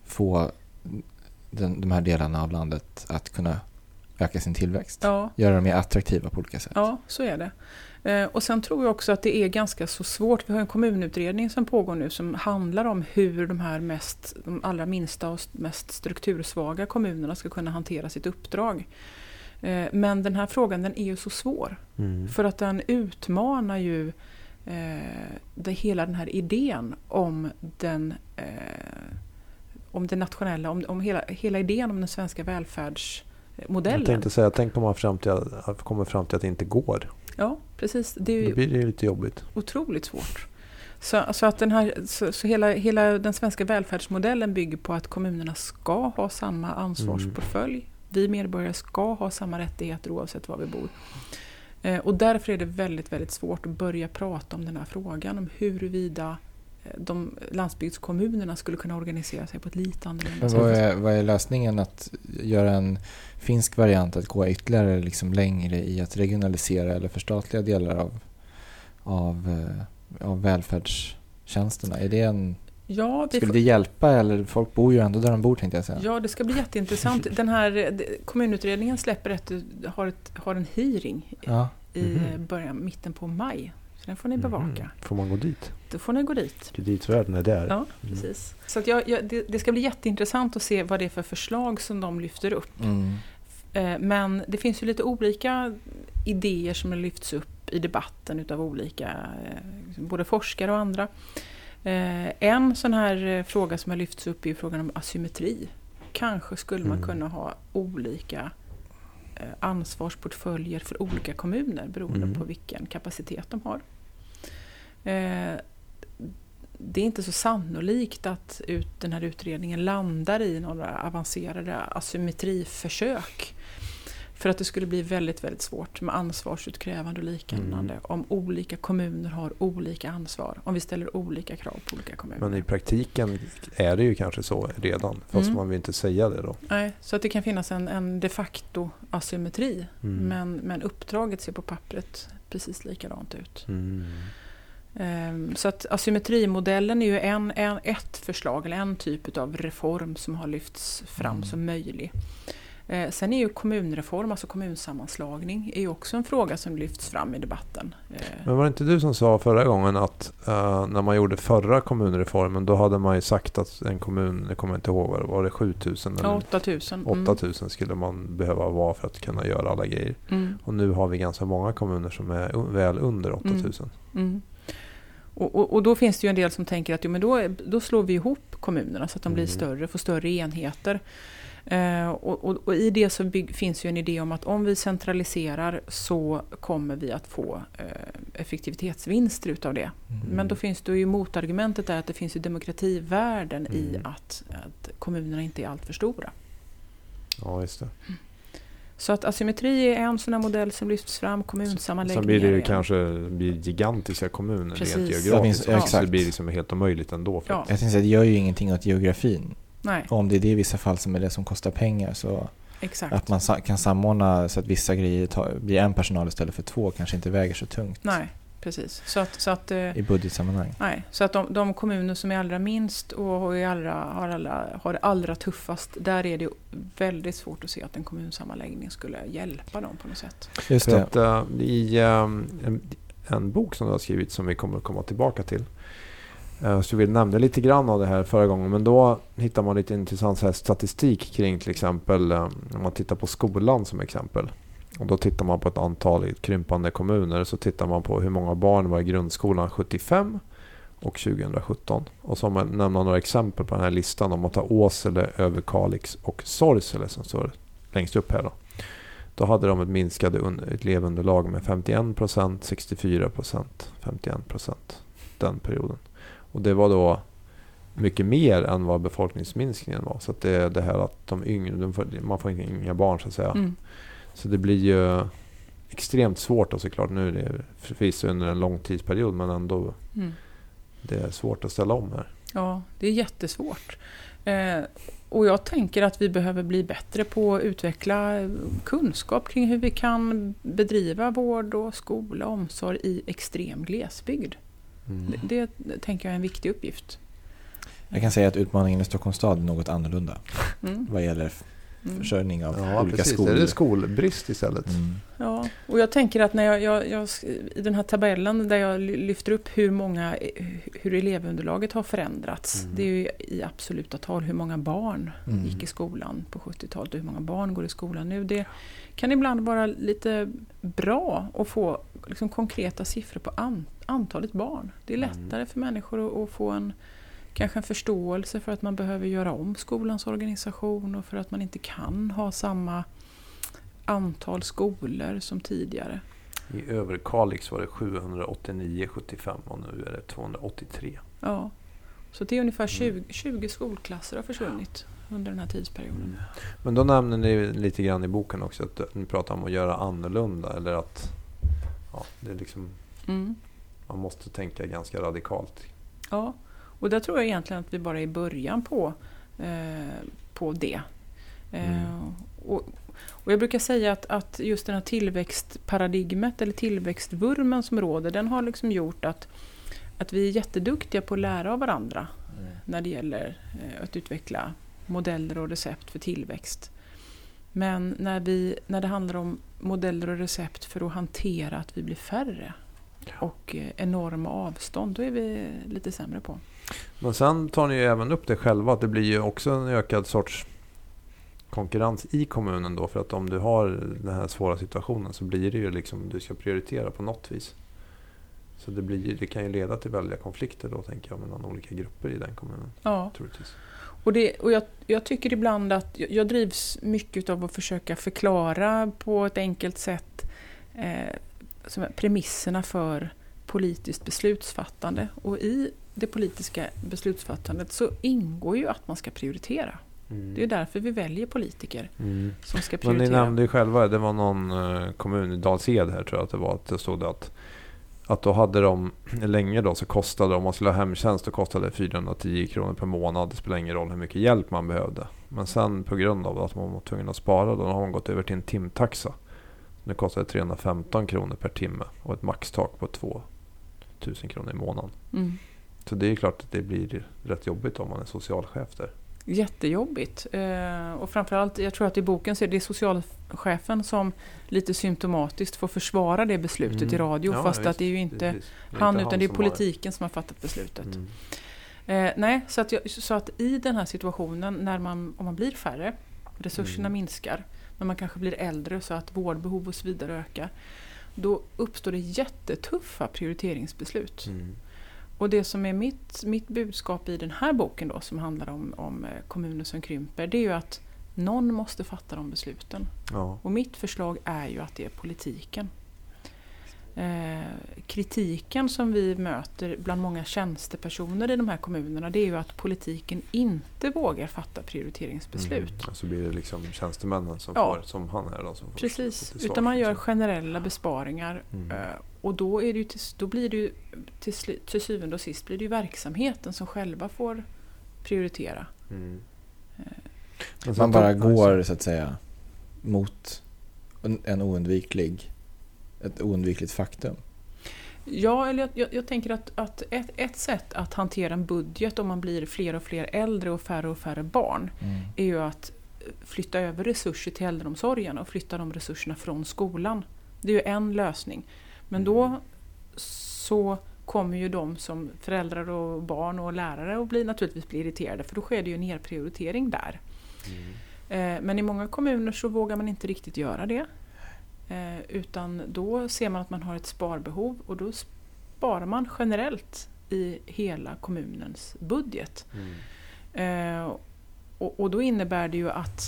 [SPEAKER 1] få den, de här delarna av landet att kunna öka sin tillväxt.
[SPEAKER 5] Ja,
[SPEAKER 1] Göra dem mer attraktiva på olika sätt.
[SPEAKER 5] Ja, så är det. Eh, Och sen tror jag också att det är ganska så svårt. Vi har en kommunutredning som pågår nu som handlar om hur de här mest, de allra minsta och mest struktursvaga kommunerna ska kunna hantera sitt uppdrag. Eh, Men den här frågan den är ju så svår.
[SPEAKER 3] Mm.
[SPEAKER 5] För att den utmanar ju eh, det, hela den här idén om den, eh, om den nationella, om, om hela, hela idén om den svenska välfärdsmodellen.
[SPEAKER 3] Jag tänkte säga, tänk om man fram till, att- kommer fram till att det inte går.
[SPEAKER 5] Ja, precis. Det är ju
[SPEAKER 3] Då blir det lite jobbigt.
[SPEAKER 5] otroligt svårt. Så, så, att den här, så, så hela, hela den svenska välfärdsmodellen bygger på att kommunerna ska ha samma ansvarsportfölj. Vi medborgare ska ha samma rättigheter oavsett var vi bor. Eh, och därför är det väldigt, väldigt svårt att börja prata om den här frågan om huruvida de landsbygdskommunerna skulle kunna organisera sig på ett lite annorlunda sätt.
[SPEAKER 1] vad är, vad är lösningen att göra en finsk variant, att gå ytterligare liksom längre i att regionalisera eller förstatliga delar av, av, eh, av välfärdstjänsterna? Är det en,
[SPEAKER 5] Ja, vi
[SPEAKER 1] skulle det hjälpa eller folk bor ju ändå där de bor tänkte jag säga.
[SPEAKER 5] Ja, det ska bli jätteintressant. Den här eh, det- kommunutredningen släpper ett, har, ett, har en hearing
[SPEAKER 1] Ja.
[SPEAKER 5] i
[SPEAKER 3] Mhm.
[SPEAKER 5] början, mitten på maj. Så den får ni bevaka.
[SPEAKER 3] Mhm. Får man gå dit?
[SPEAKER 5] Då får ni gå dit.
[SPEAKER 3] Kreditvärden är där.
[SPEAKER 5] Ja, precis. Så att jag, jag, det, det ska bli jätteintressant att se vad det är för förslag som de lyfter upp.
[SPEAKER 1] Mm.
[SPEAKER 5] Eh, Men det finns ju lite olika idéer som har lyfts upp i debatten utav olika, eh, både forskare och andra. Eh, En sån här fråga som har lyfts upp är frågan om asymmetri. Kanske skulle man
[SPEAKER 3] Mm.
[SPEAKER 5] kunna ha olika ansvarsportföljer för olika kommuner beroende
[SPEAKER 3] Mm.
[SPEAKER 5] på vilken kapacitet de har. Eh, Det är inte så sannolikt att ut, den här utredningen landar i några avancerade asymmetriförsök. För att det skulle bli väldigt, väldigt svårt med ansvarsutkrävande och liknande
[SPEAKER 3] Mm.
[SPEAKER 5] om olika kommuner har olika ansvar. Om vi ställer olika krav på olika kommuner.
[SPEAKER 3] Men i praktiken är det ju kanske så redan. Fast
[SPEAKER 5] Mm.
[SPEAKER 3] man vill inte säga det då.
[SPEAKER 5] Nej, så att det kan finnas en, en de facto asymmetri.
[SPEAKER 3] Mm.
[SPEAKER 5] Men, men uppdraget ser på pappret precis likadant ut.
[SPEAKER 3] Mm.
[SPEAKER 5] Ehm, Så att asymmetrimodellen är ju en, en, ett förslag, eller en typ av reform som har lyfts fram
[SPEAKER 1] Mm.
[SPEAKER 5] som möjlig. Eh, Sen är ju kommunreform, alltså kommunsammanslagning, är ju också en fråga som lyfts fram i debatten. Eh,
[SPEAKER 3] Men var det inte du som sa förra gången att eh, när man gjorde förra kommunreformen då hade man ju sagt att en kommun, jag kommer inte ihåg vad det var, det 7000
[SPEAKER 5] ja,
[SPEAKER 3] eller
[SPEAKER 5] 8000. Mm.
[SPEAKER 3] 8000 skulle man behöva vara för att kunna göra alla grejer.
[SPEAKER 5] Mm.
[SPEAKER 3] Och nu har vi ganska många kommuner som är väl under 8000.
[SPEAKER 5] Mm. Och, och, och då finns det ju en del som tänker att jo, men då, då slår vi ihop kommunerna så att de blir
[SPEAKER 3] Mm.
[SPEAKER 5] större, får större enheter. Eh, och, och, i det så bygg, finns ju en idé om att om vi centraliserar så kommer vi att få eh, effektivitetsvinster utav det.
[SPEAKER 1] Mm.
[SPEAKER 5] Men då finns det ju motargumentet där att det finns ju demokrativärden i
[SPEAKER 3] Mm.
[SPEAKER 5] att, att kommunerna inte är alltför stora.
[SPEAKER 3] Ja, just det.
[SPEAKER 5] Så att asymmetri är en sån här modell som lyfts fram, kommunsammanläggningar.
[SPEAKER 3] Sen blir det ju kanske blir gigantiska kommuner
[SPEAKER 5] Precis.
[SPEAKER 3] rent
[SPEAKER 5] Det
[SPEAKER 1] finns-
[SPEAKER 3] geografiskt.
[SPEAKER 1] ja,
[SPEAKER 3] så det blir liksom helt omöjligt ändå. För
[SPEAKER 5] Ja.
[SPEAKER 1] Jag tänkte det gör ju ingenting åt geografin.
[SPEAKER 5] Nej,
[SPEAKER 1] Och om det är det i vissa fall som är det som kostar pengar så
[SPEAKER 5] exakt.
[SPEAKER 1] att man kan samordna så att vissa grejer tar, blir en personal istället för två kanske inte väger så tungt
[SPEAKER 5] Nej, precis. Så att, så att, eh,
[SPEAKER 1] i budgetsammanhang.
[SPEAKER 5] nej. Så att de, de kommuner som är allra minst och är allra, har, allra, har det allra tuffast, där är det väldigt svårt att se att en kommunsammanläggning skulle hjälpa dem på något sätt.
[SPEAKER 1] Just det.
[SPEAKER 3] att, eh, I eh, en, en bok som du har skrivit som vi kommer komma tillbaka till. eh, så vi nämnde lite grann av det här förra gången. Men då hittar man lite intressant så här statistik kring till exempel om man tittar på skolan som exempel. Och då tittar man på ett antal i krympande kommuner. Så tittar man på hur många barn var i grundskolan 75 och 2017. Och så har man nämna några exempel på den här listan. Om man tar Åsele, Överkalix och Sorsele som står längst upp här. Då. Då hade de ett minskade elevunderlag med 51 procent, 64 procent, 51 procent den perioden. Och det var då mycket mer än vad befolkningsminskningen var. Så att det är det här att de yngre, de får, man får inga barn så att säga.
[SPEAKER 5] Mm.
[SPEAKER 3] Så det blir ju extremt svårt och såklart. Nu är det förvisso under en lång tidsperiod men ändå
[SPEAKER 5] Mm.
[SPEAKER 3] det är svårt att ställa om här.
[SPEAKER 5] Ja, det är jättesvårt. Eh, och jag tänker att vi behöver bli bättre på att utveckla kunskap kring hur vi kan bedriva vård och skola och omsorg i extrem glesbygd.
[SPEAKER 3] Mm.
[SPEAKER 5] Det, det tänker jag är en viktig uppgift.
[SPEAKER 1] Jag kan säga att utmaningen i Stockholms stad är något annorlunda
[SPEAKER 5] Mm.
[SPEAKER 1] vad gäller. Försörjning av
[SPEAKER 3] Ja,
[SPEAKER 1] olika
[SPEAKER 3] precis.
[SPEAKER 1] skolor.
[SPEAKER 3] Är det skolbrist istället?
[SPEAKER 1] Mm.
[SPEAKER 5] Ja, och jag tänker att när jag, jag, jag, i den här tabellen där jag ly- lyfter upp hur, många, hur elevunderlaget har förändrats.
[SPEAKER 3] Mm.
[SPEAKER 5] Det är ju i absoluta tal hur många barn
[SPEAKER 1] Mm.
[SPEAKER 5] gick i skolan på 70-talet och hur många barn går i skolan nu. Det kan ibland vara lite bra att få liksom konkreta siffror på an, antalet barn. Det är
[SPEAKER 3] Mm.
[SPEAKER 5] lättare för människor att, att få en kanske en förståelse för att man behöver göra om skolans organisation och för att man inte kan ha samma antal skolor som tidigare.
[SPEAKER 3] I Överkalix var det 789,75 och nu är det 283.
[SPEAKER 5] Ja. Så det är
[SPEAKER 3] Mm.
[SPEAKER 5] ungefär 20, 20 skolklasser har försvunnit under den här tidsperioden.
[SPEAKER 3] Men då nämner ni lite grann i boken också att ni pratar om att göra annorlunda eller att ja, det är liksom,
[SPEAKER 5] Mm.
[SPEAKER 3] man måste tänka ganska radikalt.
[SPEAKER 5] Ja, och där tror jag egentligen att vi bara är i början på, eh, på det. Eh,
[SPEAKER 3] Mm.
[SPEAKER 5] och, och jag brukar säga att, att just den här tillväxtparadigmet eller tillväxtvurmen som råder, den har liksom gjort att, att vi är jätteduktiga på att lära av varandra när det gäller eh, att utveckla modeller och recept för tillväxt. Men när, vi, när det handlar om modeller och recept för att hantera att vi blir färre och eh, enorma avstånd, då är vi lite sämre på.
[SPEAKER 3] Men sen tar ni ju även upp det själva att det blir ju också en ökad sorts konkurrens i kommunen då. För att om du har den här svåra situationen så blir det ju liksom du ska prioritera på något vis. Så det, blir, det kan ju leda till väldiga konflikter då tänker jag mellan olika grupper i den kommunen.
[SPEAKER 5] Ja.
[SPEAKER 3] Troligtvis.
[SPEAKER 5] Och, det, och jag, jag tycker ibland att jag, drivs mycket av att försöka förklara på ett enkelt sätt eh, premisserna för politiskt beslutsfattande. Och i det politiska beslutsfattandet så ingår ju att man ska prioritera. Det är därför vi väljer politiker
[SPEAKER 3] Mm.
[SPEAKER 5] som ska
[SPEAKER 3] Men ni
[SPEAKER 5] prioritera.
[SPEAKER 3] nämnde ju själva, det var någon eh, kommun i Dals-Ed här tror jag att det var, att det stod att att då hade de, länge då så kostade, om man skulle ha hemtjänst, då kostade det 410 kronor per månad. Det spelar ingen roll hur mycket hjälp man behövde. Men sen på grund av att man var tvungen att spara, då har man gått över till en timtaxa. Nu kostar det 315 kronor per timme och ett maxtak på 2000 kronor i månaden.
[SPEAKER 5] Mm.
[SPEAKER 3] Så det är ju klart att det blir rätt jobbigt om man är socialchef där.
[SPEAKER 5] Jättejobbigt. Eh, och framförallt, jag tror att i boken så är det socialchefen som lite symptomatiskt får försvara det beslutet
[SPEAKER 3] Mm.
[SPEAKER 5] i radio.
[SPEAKER 3] Ja,
[SPEAKER 5] fast
[SPEAKER 3] visst.
[SPEAKER 5] att det är ju inte han,
[SPEAKER 3] inte
[SPEAKER 5] utan det är politiken som har fattat beslutet.
[SPEAKER 3] Mm.
[SPEAKER 5] Eh, nej, så att, jag, så att i den här situationen, när man, om man blir färre, resurserna
[SPEAKER 3] Mm.
[SPEAKER 5] minskar, men man kanske blir äldre så att vårdbehov och så vidare ökar, då uppstår det jättetuffa prioriteringsbeslut.
[SPEAKER 3] Mm.
[SPEAKER 5] Och det som är mitt, mitt budskap i den här boken då, som handlar om, om eh, kommuner som krymper, det är ju att någon måste fatta de besluten.
[SPEAKER 3] Ja.
[SPEAKER 5] Och mitt förslag är ju att det är politiken. Eh, kritiken som vi möter bland många tjänstepersoner i de här kommunerna det är ju att politiken inte vågar fatta prioriteringsbeslut.
[SPEAKER 3] Mm. Så blir det liksom tjänstemännen som
[SPEAKER 5] Ja.
[SPEAKER 3] får, som han är då, som får
[SPEAKER 5] Precis, utan man gör
[SPEAKER 3] liksom.
[SPEAKER 5] generella besparingar
[SPEAKER 3] Mm.
[SPEAKER 5] eh, och då, är det ju till, då blir det ju till, till syvende och sist blir det ju verksamheten som själva får prioritera.
[SPEAKER 3] Mm.
[SPEAKER 5] Eh.
[SPEAKER 3] Men sen
[SPEAKER 1] Man bara går så att säga mot en en oundviklig, ett oundvikligt faktum.
[SPEAKER 5] Ja, eller jag, jag, jag tänker att, att ett, ett sätt att hantera en budget om man blir fler och fler äldre och färre och färre barn
[SPEAKER 1] Mm.
[SPEAKER 5] är ju att flytta över resurser till äldreomsorgen och flytta de resurserna från skolan. Det är ju en lösning. Men då så kommer ju de som föräldrar och barn och lärare att bli, naturligtvis bli irriterade för då sker det ju en nedprioritering där.
[SPEAKER 3] Mm.
[SPEAKER 5] Eh, Men i många kommuner så vågar man inte riktigt göra det. Eh, Utan då ser man att man har ett sparbehov och då sparar man generellt i hela kommunens budget.
[SPEAKER 3] Mm.
[SPEAKER 5] Eh, och, och då innebär det ju att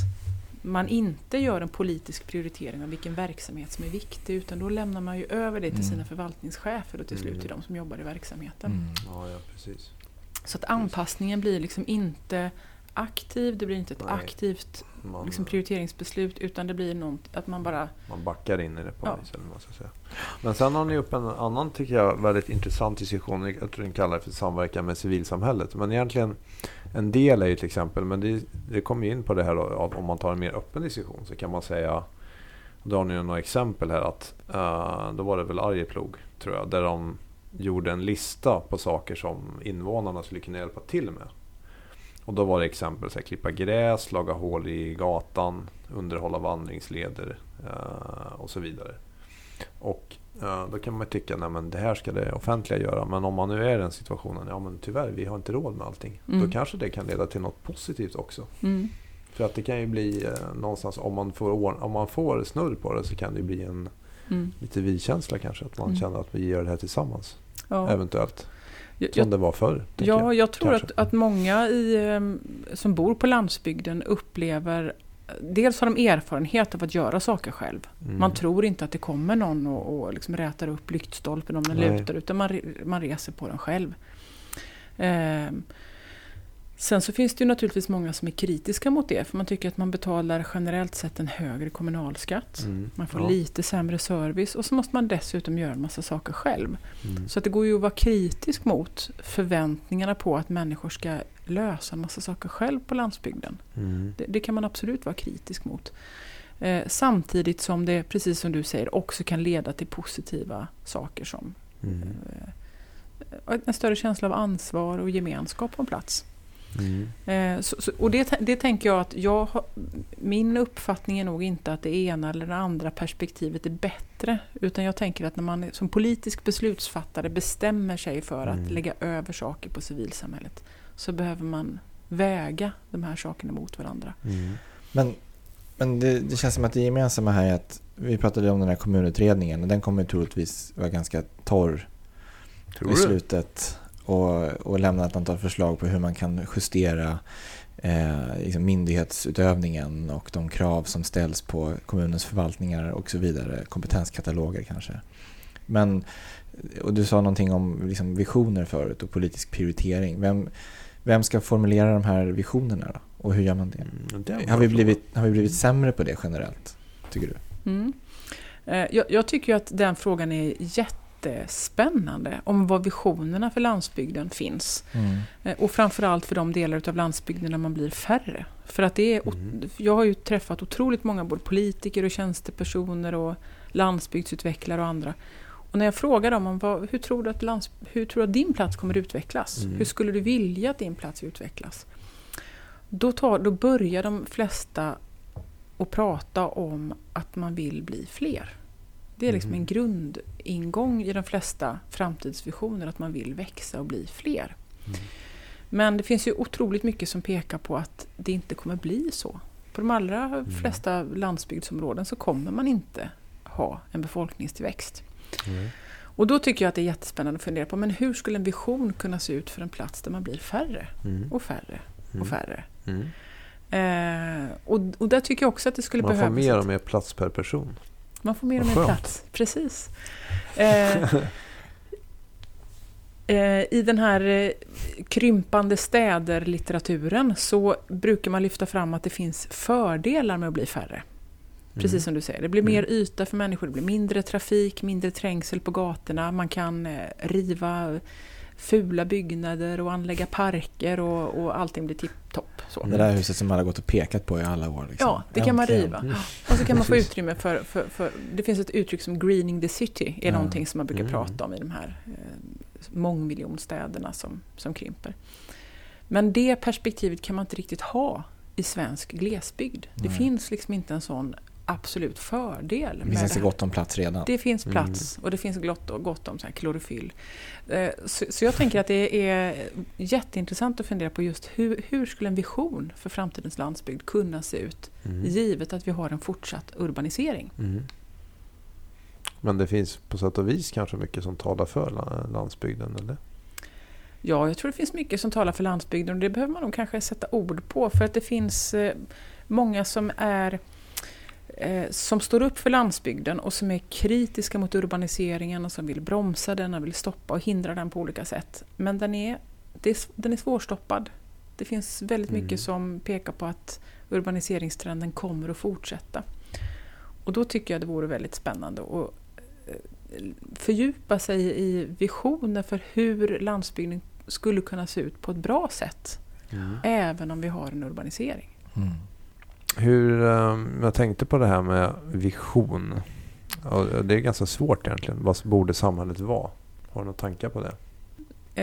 [SPEAKER 5] man inte gör en politisk prioritering av vilken verksamhet som är viktig utan då lämnar man ju över det till
[SPEAKER 1] Mm.
[SPEAKER 5] sina förvaltningschefer och till slut till
[SPEAKER 3] Mm.
[SPEAKER 5] de som jobbar i verksamheten.
[SPEAKER 1] Mm.
[SPEAKER 3] Ja, ja, precis.
[SPEAKER 5] Så att anpassningen blir liksom inte aktiv, det blir inte ett
[SPEAKER 3] Nej.
[SPEAKER 5] aktivt
[SPEAKER 3] Man,
[SPEAKER 5] liksom, prioriteringsbeslut utan det blir något att man bara
[SPEAKER 3] man backar in i det på
[SPEAKER 5] Ja.
[SPEAKER 3] vis, eller vad ska säga. Men sen har ni upp en annan, tycker jag, väldigt intressant diskussion. Jag tror ni kallar det för samverkan med civilsamhället. Men egentligen, en del är ju till exempel, men det, det kommer ju in på det här då, om man tar en mer öppen diskussion så kan man säga, då har ni ju några exempel här att, uh, då var det väl Arjeplog, tror jag, där de gjorde en lista på saker som invånarna skulle kunna hjälpa till med. Och då var det exempel så här, klippa gräs, laga hål i gatan, underhålla vandringsleder uh, och så vidare. Och eh, då kan man tycka att det här ska det offentliga göra. Men om man nu är i den situationen, ja men tyvärr vi har inte råd med allting.
[SPEAKER 5] Mm.
[SPEAKER 3] Då kanske det kan leda till något positivt också.
[SPEAKER 5] mm,
[SPEAKER 3] För att det kan ju bli eh, någonstans, om man, får, om man får snurr på det så kan det bli en
[SPEAKER 5] mm,
[SPEAKER 3] lite vi-känsla kanske. Att man
[SPEAKER 5] Mm.
[SPEAKER 3] känner att vi gör det här tillsammans.
[SPEAKER 5] ja.
[SPEAKER 3] Eventuellt.
[SPEAKER 5] Jag,
[SPEAKER 3] Som det var förr.
[SPEAKER 5] Ja, jag tror
[SPEAKER 3] kanske.
[SPEAKER 5] att, att många i, em, som bor på landsbygden upplever Dels har de erfarenhet av att göra saker själv.
[SPEAKER 3] Mm.
[SPEAKER 5] Man tror inte att det kommer någon och, och liksom rätar upp lyktstolpen om den
[SPEAKER 3] Nej.
[SPEAKER 5] lutar utan man, man reser på den själv. Ehm, sen så finns det ju naturligtvis många som är kritiska mot det för man tycker att man betalar generellt sett en högre kommunalskatt.
[SPEAKER 3] Mm.
[SPEAKER 5] Man får
[SPEAKER 3] Ja.
[SPEAKER 5] lite sämre service och så måste man dessutom göra en massa saker själv.
[SPEAKER 3] Mm.
[SPEAKER 5] Så att det går ju att vara kritisk mot förväntningarna på att människor ska lösa en massa saker själv på landsbygden.
[SPEAKER 3] Mm.
[SPEAKER 5] Det, det kan man absolut vara kritisk mot. Eh, samtidigt som det, precis som du säger, också kan leda till positiva saker som
[SPEAKER 3] Mm.
[SPEAKER 5] eh, en större känsla av ansvar och gemenskap på en plats.
[SPEAKER 3] Mm.
[SPEAKER 5] Eh, så, så, och det, det tänker jag att jag har, min uppfattning är nog inte att det ena eller det andra perspektivet är bättre. Utan jag tänker att när man som politisk beslutsfattare bestämmer sig för att
[SPEAKER 3] Mm.
[SPEAKER 5] lägga över saker på civilsamhället så behöver man väga de här sakerna mot varandra.
[SPEAKER 3] Mm.
[SPEAKER 1] Men, men det, det känns som att det gemensamma här är att vi pratade om den här kommunutredningen och den kommer troligtvis vara ganska torr
[SPEAKER 3] Tror
[SPEAKER 1] i slutet och, och lämna ett antal förslag på hur man kan justera eh, liksom myndighetsutövningen och de krav som ställs på kommunens förvaltningar och så vidare. Kompetenskataloger kanske. Men, och du sa någonting om liksom visioner förut och politisk prioritering. Vem, vem ska formulera de här visionerna då? Och hur gör man det?
[SPEAKER 3] Mm, det
[SPEAKER 1] Har vi, blivit, har vi blivit sämre på det generellt, tycker du?
[SPEAKER 5] Mm. Eh, Jag, jag tycker ju att den frågan är jättespännande om var visionerna för landsbygden finns. Eh, Och framförallt för de delar av landsbygden där man blir färre. För att det är,
[SPEAKER 3] Mm.
[SPEAKER 5] Jag har ju träffat otroligt många både politiker och tjänstepersoner och landsbygdsutvecklare och andra. Och när jag frågar dem om vad, hur, tror du att lands, hur tror att din plats kommer utvecklas?
[SPEAKER 3] Mm.
[SPEAKER 5] Hur skulle du vilja att din plats utvecklas? Då, tar, då börjar de flesta att prata om att man vill bli fler. Det är liksom
[SPEAKER 3] Mhm.
[SPEAKER 5] en grundingång i de flesta framtidsvisioner att man vill växa och bli fler.
[SPEAKER 3] Mm.
[SPEAKER 5] Men det finns ju otroligt mycket som pekar på att det inte kommer bli så. På de allra
[SPEAKER 3] Mm.
[SPEAKER 5] flesta landsbygdsområden så kommer man inte ha en befolkningstillväxt.
[SPEAKER 3] Mm.
[SPEAKER 5] Och då tycker jag att det är jättespännande att fundera på men hur skulle en vision kunna se ut för en plats där man blir färre
[SPEAKER 3] Mm.
[SPEAKER 5] och färre
[SPEAKER 3] Mm.
[SPEAKER 5] och färre.
[SPEAKER 3] Mm.
[SPEAKER 5] Eh, och, och där tycker jag också att det skulle
[SPEAKER 3] Man får
[SPEAKER 5] behövas...
[SPEAKER 3] mer och mer plats per person.
[SPEAKER 5] Man får mer och mer plats. Precis. Eh, eh, I den här eh, krympande städer-litteraturen så brukar man lyfta fram att det finns fördelar med att bli färre. Precis
[SPEAKER 3] Mm.
[SPEAKER 5] som du säger. Det blir mer yta för människor, det blir mindre trafik, mindre trängsel på gatorna. Man kan eh, riva fula byggnader och anlägga parker och, och allting blir tipptopp.
[SPEAKER 1] Det där huset som man har gått och pekat på i alla år. Liksom.
[SPEAKER 5] Ja, det kan man riva. Och så kan man få utrymme för, för, för... Det finns ett uttryck som greening the city, är
[SPEAKER 1] Ja.
[SPEAKER 5] någonting som man brukar
[SPEAKER 3] Mm.
[SPEAKER 5] prata om i de här eh, mångmiljonstäderna som, som krymper. Men det perspektivet kan man inte riktigt ha i svensk glesbygd. Det
[SPEAKER 1] Nej.
[SPEAKER 5] finns liksom inte en sån absolut fördel.
[SPEAKER 1] Det finns
[SPEAKER 5] här.
[SPEAKER 1] gott om plats redan.
[SPEAKER 5] Det finns
[SPEAKER 3] Mm.
[SPEAKER 5] plats och det finns gott, gott om så här klorofyll. Eh, Så, så jag tänker att det är jätteintressant att fundera på just hur, hur skulle en vision för framtidens landsbygd kunna se ut
[SPEAKER 3] Mm.
[SPEAKER 5] givet att vi har en fortsatt urbanisering.
[SPEAKER 3] Mm. Men det finns på sätt och vis kanske mycket som talar för la- landsbygden, eller?
[SPEAKER 5] Ja, jag tror det finns mycket som talar för landsbygden och det behöver man nog kanske sätta ord på för att det finns eh, många som är som står upp för landsbygden och som är kritiska mot urbaniseringen och som vill bromsa den och vill stoppa och hindra den på olika sätt. Men den är, det är, den är svårstoppad. Det finns väldigt
[SPEAKER 3] Mm.
[SPEAKER 5] mycket som pekar på att urbaniseringstrenden kommer att fortsätta. Och då tycker jag det vore väldigt spännande att eh, fördjupa sig i visioner för hur landsbygden skulle kunna se ut på ett bra sätt. Även om vi har en urbanisering.
[SPEAKER 1] Mm.
[SPEAKER 3] Hur, eh, jag tänkte på det här med vision. Och det är ganska svårt egentligen. Vad borde samhället vara? Har du några tankar på det?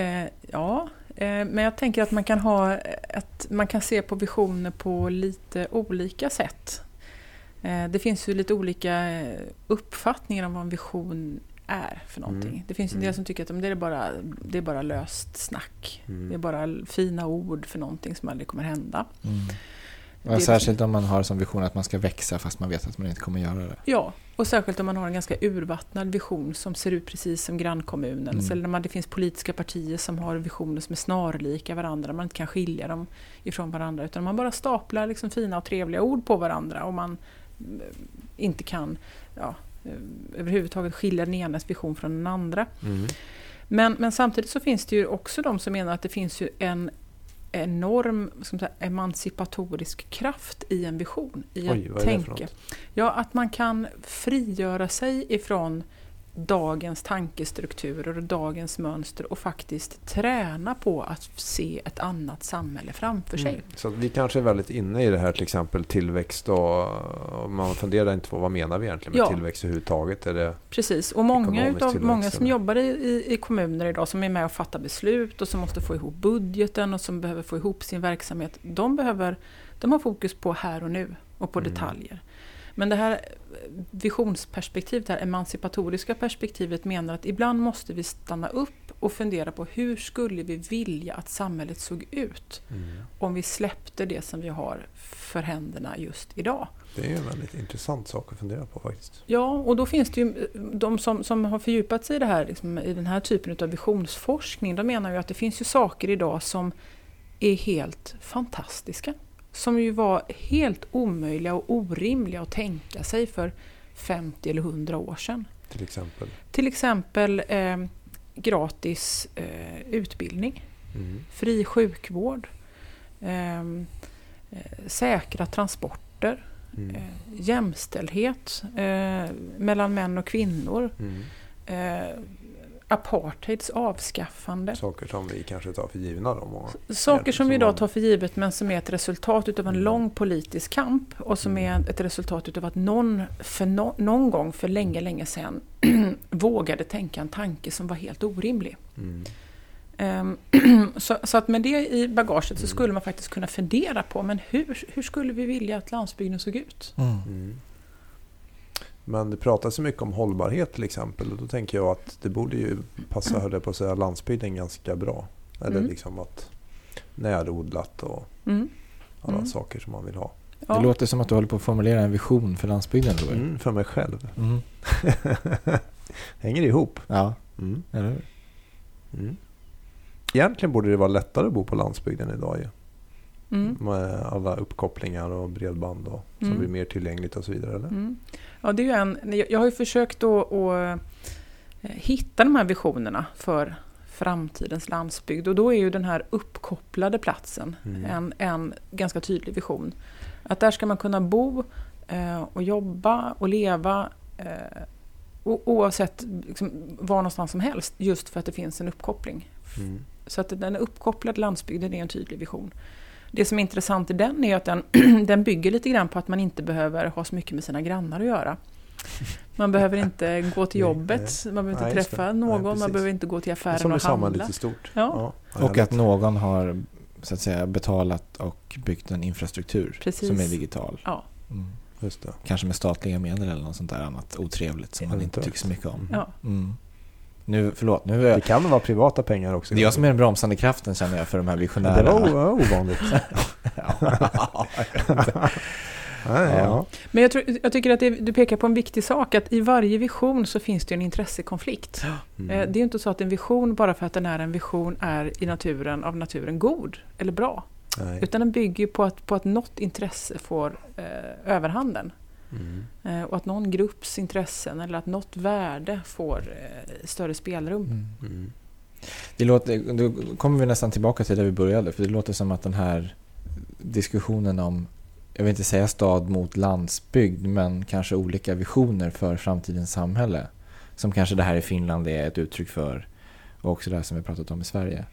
[SPEAKER 5] Eh, ja, eh, men jag tänker att man kan, ha ett, man kan se på visioner på lite olika sätt. Eh, det finns ju lite olika eh, uppfattningar om vad en vision är för någonting.
[SPEAKER 3] Mm.
[SPEAKER 5] Det finns en
[SPEAKER 3] Mm.
[SPEAKER 5] del som tycker att men det, är bara, det är bara löst snack.
[SPEAKER 3] Mm.
[SPEAKER 5] Det är bara fina ord för någonting som aldrig kommer hända.
[SPEAKER 1] Ja,
[SPEAKER 5] är
[SPEAKER 1] särskilt om man har som vision att man ska växa fast man vet att man inte kommer göra det.
[SPEAKER 5] Ja, och särskilt om man har en ganska urvattnad vision som ser ut precis som grannkommunens.
[SPEAKER 1] Mm.
[SPEAKER 5] Eller när man, det finns politiska partier som har visioner som är snarlika varandra. Man inte kan skilja dem ifrån varandra. Utan man bara staplar liksom fina och trevliga ord på varandra. Och man mm, inte kan ja, eh, överhuvudtaget skilja den enas vision från den andra.
[SPEAKER 3] Mm.
[SPEAKER 5] Men, men samtidigt så finns det ju också de som menar att det finns ju en enorm säga, emancipatorisk kraft i en vision. I
[SPEAKER 3] Oj,
[SPEAKER 5] tänka.
[SPEAKER 3] något?
[SPEAKER 5] Ja, att man kan frigöra sig ifrån dagens tankestrukturer och dagens mönster och faktiskt träna på att se ett annat samhälle framför sig.
[SPEAKER 3] Mm. Så vi kanske är väldigt inne i det här till exempel tillväxt och, och man funderar inte på vad menar vi egentligen med
[SPEAKER 5] Ja.
[SPEAKER 3] tillväxt överhuvudtaget. Är det,
[SPEAKER 5] Precis, och många, utav, många som
[SPEAKER 3] eller?
[SPEAKER 5] jobbar i, i, i kommuner idag som är med och fattar beslut och som måste få ihop budgeten och som behöver få ihop sin verksamhet. De, behöver, de har fokus på här och nu och på
[SPEAKER 3] Mm.
[SPEAKER 5] detaljer. Men det här visionsperspektivet, det här emancipatoriska perspektivet menar att ibland måste vi stanna upp och fundera på hur skulle vi vilja att samhället såg ut om vi släppte det som vi har för händerna just idag.
[SPEAKER 3] det är en väldigt intressant sak att fundera på faktiskt.
[SPEAKER 5] Ja, och då finns det ju de som, som har fördjupat sig i, det här, liksom, i den här typen av visionsforskning. De menar ju att det finns ju saker idag som är helt fantastiska. Som ju var helt omöjliga och orimliga att tänka sig för 50 eller 100 år sedan.
[SPEAKER 3] Till exempel.
[SPEAKER 5] Till exempel eh, gratis eh, utbildning,
[SPEAKER 3] Mm.
[SPEAKER 5] fri sjukvård, eh, eh, säkra transporter,
[SPEAKER 3] Mm.
[SPEAKER 5] eh, jämställdhet eh, mellan män och kvinnor,
[SPEAKER 3] Mm.
[SPEAKER 5] Apartheids avskaffande.
[SPEAKER 3] Saker som vi kanske tar för givna då. Många.
[SPEAKER 5] Saker som vi idag tar för givet men som är ett resultat utav en
[SPEAKER 3] Mm.
[SPEAKER 5] lång politisk kamp och som
[SPEAKER 3] Mm.
[SPEAKER 5] är ett resultat utav att någon, för no, någon gång för länge, länge sedan vågade tänka en tanke som var helt orimlig.
[SPEAKER 3] Mm.
[SPEAKER 5] Ehm, så, så att med det i bagaget så
[SPEAKER 3] Mm.
[SPEAKER 5] skulle man faktiskt kunna fundera på men hur, hur skulle vi vilja att landsbygden såg ut?
[SPEAKER 3] Men det pratas så mycket om hållbarhet till exempel. Och då tänker jag att det borde ju passa, höll jag på att säga, landsbygden ganska bra. Eller
[SPEAKER 5] Mm.
[SPEAKER 3] liksom att närodlat och
[SPEAKER 5] Mm.
[SPEAKER 3] alla
[SPEAKER 5] Mm.
[SPEAKER 3] saker som man vill ha.
[SPEAKER 5] Ja.
[SPEAKER 1] Det låter som att du håller på att formulera en vision för landsbygden, Robert.
[SPEAKER 3] Mm, för mig själv.
[SPEAKER 1] Mm.
[SPEAKER 3] Hänger ihop.
[SPEAKER 1] Ja,
[SPEAKER 3] Mm.
[SPEAKER 1] eller hur?
[SPEAKER 3] Mm. Egentligen borde det vara lättare att bo på landsbygden idag ju.
[SPEAKER 5] Mm.
[SPEAKER 3] Med alla uppkopplingar och bredband och, som
[SPEAKER 5] Mm.
[SPEAKER 3] blir mer tillgängligt och så vidare. Eller?
[SPEAKER 5] Mm. Ja, det är en, jag- har ju försökt att, eh, hitta de här visionerna för framtidens landsbygd och då är ju den här uppkopplade platsen
[SPEAKER 3] Mm.
[SPEAKER 5] en, en ganska tydlig vision. Att där ska man kunna bo eh, och jobba och leva eh, oavsett liksom, var någonstans som helst just för att det finns en uppkoppling.
[SPEAKER 3] Mm.
[SPEAKER 5] Så att den uppkopplade landsbygden är en tydlig vision. Det som är intressant i den är att den, den bygger lite grann på att man inte behöver ha så mycket med sina grannar att göra. Man behöver inte gå till
[SPEAKER 3] Nej,
[SPEAKER 5] jobbet, man behöver inte
[SPEAKER 3] Nej,
[SPEAKER 5] träffa någon,
[SPEAKER 3] Nej,
[SPEAKER 5] man behöver inte gå till
[SPEAKER 3] Det är
[SPEAKER 5] affären och handla.
[SPEAKER 3] lite stort.
[SPEAKER 5] Ja.
[SPEAKER 3] jag
[SPEAKER 1] Och att någon har så att säga betalat och byggt en infrastruktur
[SPEAKER 5] Precis.
[SPEAKER 1] som är digital.
[SPEAKER 5] Ja.
[SPEAKER 1] Mm.
[SPEAKER 3] Just det.
[SPEAKER 1] Kanske med statliga medel eller något sånt där annat otrevligt som man inte tycker så mycket om.
[SPEAKER 5] Ja.
[SPEAKER 1] Mm. Nu, förlåt, nu
[SPEAKER 3] Det kan vara privata pengar också.
[SPEAKER 1] det är jag som är den bromsande kraften känner jag för de här
[SPEAKER 3] Det
[SPEAKER 1] visionära.
[SPEAKER 3] var ovanligt. Nej, ja.
[SPEAKER 5] Men jag, tror, jag tycker att det, du pekar på en viktig sak, att i varje vision så finns det en intressekonflikt.
[SPEAKER 3] Mm.
[SPEAKER 5] Eh, Det är ju inte så att en vision, bara för att den är en vision, är i naturen, av naturen god eller bra.
[SPEAKER 3] Nej.
[SPEAKER 5] Utan den bygger på att, på att något intresse får eh, överhanden.
[SPEAKER 3] Mm.
[SPEAKER 5] Eh, och att någon grupps intressen eller att något värde får eh, större spelrum.
[SPEAKER 1] Mm.
[SPEAKER 3] Mm.
[SPEAKER 1] Det låter, då kommer vi nästan tillbaka till där vi började. För det låter som att den här diskussionen om, jag vill inte säga stad mot landsbygd, men kanske olika visioner för framtidens samhälle. Som kanske det här i Finland är ett uttryck för. Och också det här som vi pratat om i Sverige.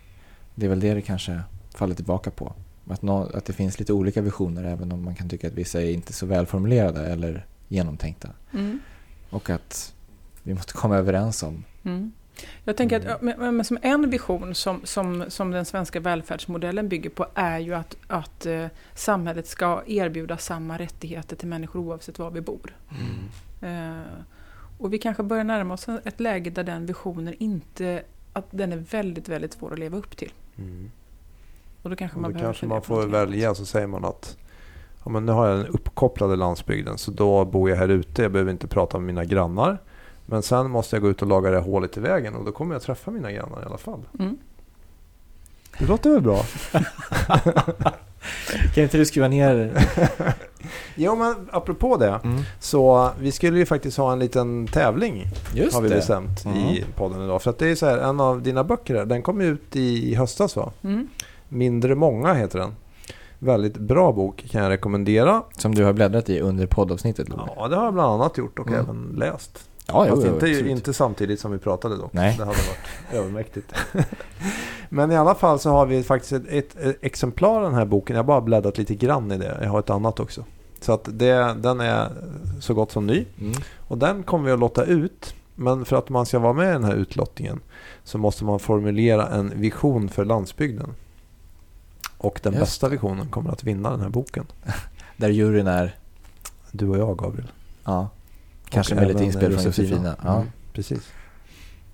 [SPEAKER 1] Det är väl det det kanske faller tillbaka på. Att, nå, att det finns lite olika visioner även om man kan tycka att vissa är inte så välformulerade eller genomtänkta.
[SPEAKER 5] Mm.
[SPEAKER 1] Och att vi måste komma överens om.
[SPEAKER 5] Mm. Jag tänker att men som en vision som, som, som den svenska välfärdsmodellen bygger på är ju att, att eh, samhället ska erbjuda samma rättigheter till människor oavsett var vi bor.
[SPEAKER 3] Mm.
[SPEAKER 5] Eh, och vi kanske börjar närma oss ett läge där den visionen inte, att den är väldigt, väldigt svår att leva upp till.
[SPEAKER 3] Mm.
[SPEAKER 5] Och då kanske
[SPEAKER 3] Och
[SPEAKER 5] man
[SPEAKER 3] då
[SPEAKER 5] behöver
[SPEAKER 3] kanske man får välja så säger man att ja, men nu har jag den uppkopplade landsbygden så då bor jag här ute. Jag behöver inte prata med mina grannar. Men sen måste jag gå ut och laga det här hålet i vägen och då kommer jag träffa mina grannar i alla fall.
[SPEAKER 5] Mm.
[SPEAKER 3] Det låter väl bra?
[SPEAKER 1] Kan inte du skriva ner?
[SPEAKER 3] Jo men apropå det.
[SPEAKER 1] Mm.
[SPEAKER 3] Så vi skulle ju faktiskt ha en liten tävling
[SPEAKER 1] Just
[SPEAKER 3] har vi
[SPEAKER 1] det.
[SPEAKER 3] bestämt
[SPEAKER 1] Mm.
[SPEAKER 3] i podden idag. För att det är så här, en av dina böcker den kom ut i höstas va?
[SPEAKER 5] Mm.
[SPEAKER 3] Mindre många heter den. Väldigt bra bok kan jag rekommendera.
[SPEAKER 1] Som du har bläddrat i under poddavsnittet Love.
[SPEAKER 3] Ja, det har jag bland annat gjort och
[SPEAKER 1] Mm.
[SPEAKER 3] även läst.
[SPEAKER 1] Ja,
[SPEAKER 3] Fast inte,
[SPEAKER 1] absolut.
[SPEAKER 3] inte samtidigt som vi pratade dock.
[SPEAKER 1] Nej.
[SPEAKER 3] Det hade varit övermäktigt. Men i alla fall så har vi faktiskt ett, ett, ett exemplar av den här boken. Jag har bara bläddrat lite grann i det. Jag har ett annat också. Så att det, den är så gott som ny.
[SPEAKER 1] Mm.
[SPEAKER 3] Och den kommer vi att lotta ut. Men för att man ska vara med i den här utlottningen så måste man formulera en vision för landsbygden. Och den
[SPEAKER 1] Just
[SPEAKER 3] bästa visionen kommer att vinna den här boken.
[SPEAKER 1] Där juryn är,
[SPEAKER 3] Du och jag Gabriel.
[SPEAKER 1] ja, kanske
[SPEAKER 3] Och
[SPEAKER 1] med lite
[SPEAKER 3] även
[SPEAKER 1] inspel från Josefina. Ja.
[SPEAKER 3] Mm, precis.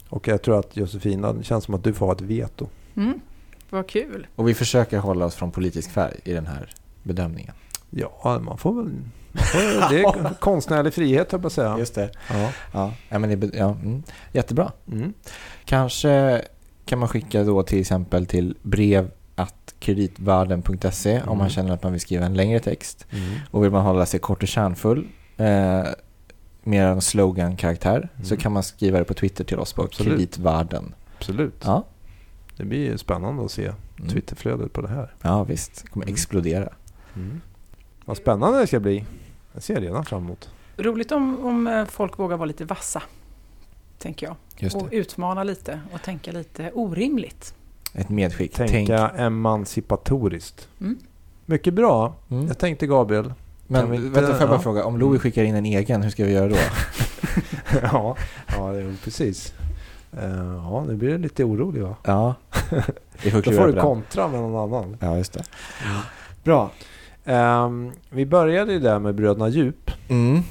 [SPEAKER 3] Och jag tror att Josefina, det känns som att du får ha ett veto.
[SPEAKER 5] Mm. Vad kul.
[SPEAKER 1] Och vi försöker hålla oss från politisk färg i den här bedömningen.
[SPEAKER 3] Ja, man får väl... man får- Det är konstnärlig frihet, höll jag på att säga.
[SPEAKER 1] Just det.
[SPEAKER 3] Ja.
[SPEAKER 1] Ja, ja, men det, ja mm. Jättebra.
[SPEAKER 3] Mm.
[SPEAKER 1] Kanske kan man skicka då till exempel till brev att kreditvärden.se om
[SPEAKER 3] Mm.
[SPEAKER 1] man känner att man vill skriva en längre text.
[SPEAKER 3] Mm.
[SPEAKER 1] Och vill man hålla sig kort och kärnfull, eh, mer en slogan-karaktär, så
[SPEAKER 3] Mm.
[SPEAKER 1] kan man skriva det på Twitter till oss på
[SPEAKER 3] Absolut.
[SPEAKER 1] kreditvärden.
[SPEAKER 3] Absolut.
[SPEAKER 1] Ja,
[SPEAKER 3] Det blir spännande att se
[SPEAKER 1] mm.
[SPEAKER 3] Twitterflödet på det här.
[SPEAKER 1] ja visst. Det kommer
[SPEAKER 3] Mm.
[SPEAKER 1] explodera.
[SPEAKER 3] Mm. Vad spännande det ska bli. Jag ser redan fram emot.
[SPEAKER 5] Roligt om, om eh, folk vågar vara lite vassa, tänker jag.
[SPEAKER 1] Just
[SPEAKER 5] Och utmana lite och tänka lite orimligt.
[SPEAKER 1] Ett medskick.
[SPEAKER 3] Tänka emancipatoriskt.
[SPEAKER 5] Mm.
[SPEAKER 3] Mycket bra.
[SPEAKER 1] Mm.
[SPEAKER 3] Jag tänkte Gabriel.
[SPEAKER 1] Men
[SPEAKER 3] vi
[SPEAKER 1] vänta, får jag bara
[SPEAKER 3] ja.
[SPEAKER 1] fråga. Om Louis skickar in en egen, hur ska vi göra då?
[SPEAKER 3] ja, ja det är precis. Eh, ja, nu blir det lite orolig va?
[SPEAKER 1] ja, vi får
[SPEAKER 3] Då får du kontra med någon annan.
[SPEAKER 1] Ja, just det.
[SPEAKER 3] Bra. Ehm, vi började ju där med Bröderna Djup.
[SPEAKER 1] Mm.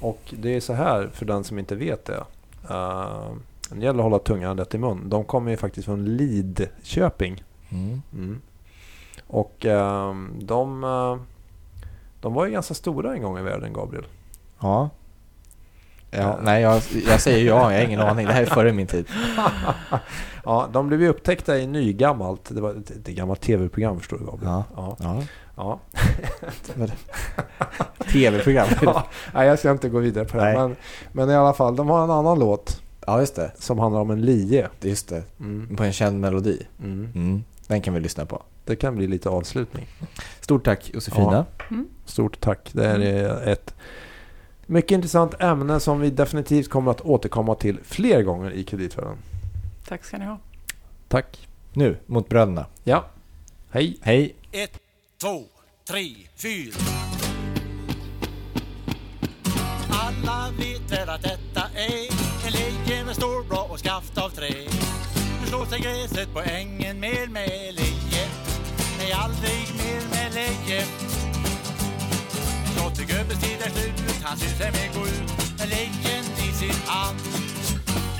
[SPEAKER 3] Och det är så här för den som inte vet det. Uh, det gäller att hålla tungan rätt i mun. De kommer ju faktiskt från Lidköping.
[SPEAKER 1] Mm.
[SPEAKER 3] Mm. Och ehm, de, eh, de var ju ganska stora en gång i världen, Gabriel.
[SPEAKER 1] Ja. Ja, nej, jag, jag säger ja, jag har ingen aning. Det här är före min tid.
[SPEAKER 3] Ja, de blev ju upptäckta i nygammalt. Det var ett, ett gammalt tv-program förstår du Gabriel.
[SPEAKER 1] Ja.
[SPEAKER 3] Ja.
[SPEAKER 1] Ja.
[SPEAKER 3] ja.
[SPEAKER 1] Tv-program.
[SPEAKER 3] ja. Nej, jag ska inte gå vidare på det. Men, men i alla fall, de har en annan låt
[SPEAKER 1] Ja, just det.
[SPEAKER 3] som handlar om en lie.
[SPEAKER 1] Just det.
[SPEAKER 3] Mm.
[SPEAKER 1] På en känd melodi.
[SPEAKER 3] Mm.
[SPEAKER 1] Mm. Den kan vi lyssna på.
[SPEAKER 3] Det kan bli lite avslutning.
[SPEAKER 1] Stort tack Josefina.
[SPEAKER 3] Stort tack. Det här är ett mycket intressant ämne som vi definitivt kommer att återkomma till fler gånger i Kreditvärlden.
[SPEAKER 5] Tack ska ni ha.
[SPEAKER 3] Tack.
[SPEAKER 1] Nu, mot bröderna.
[SPEAKER 3] Ja. Hej.
[SPEAKER 1] Hej!
[SPEAKER 2] Ett, två, tre, fyra. Alla vet väl att detta är en leje och skaft av trä. Nu slår sig gräset på ängen mer med leje. Nej, aldrig mer med leje. Slottegubben tid är slut, han syns sig med gå ut med lejen i sin hand.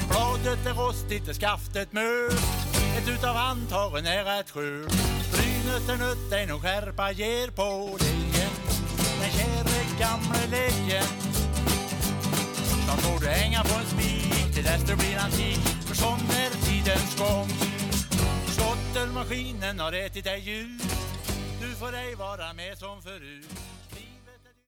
[SPEAKER 2] Bladet är rostigt och skaftet mört. Ett utav handtagen är ett skjul. Brynet är nött, ej någon skärpa ger på lejen. Den käre gamle lejen. Snart får du hänga på en spik till dess du blir antik. För sån är tidens gång. Slottelmaskinen har ätit dig ut. Du får ej vara med som förut.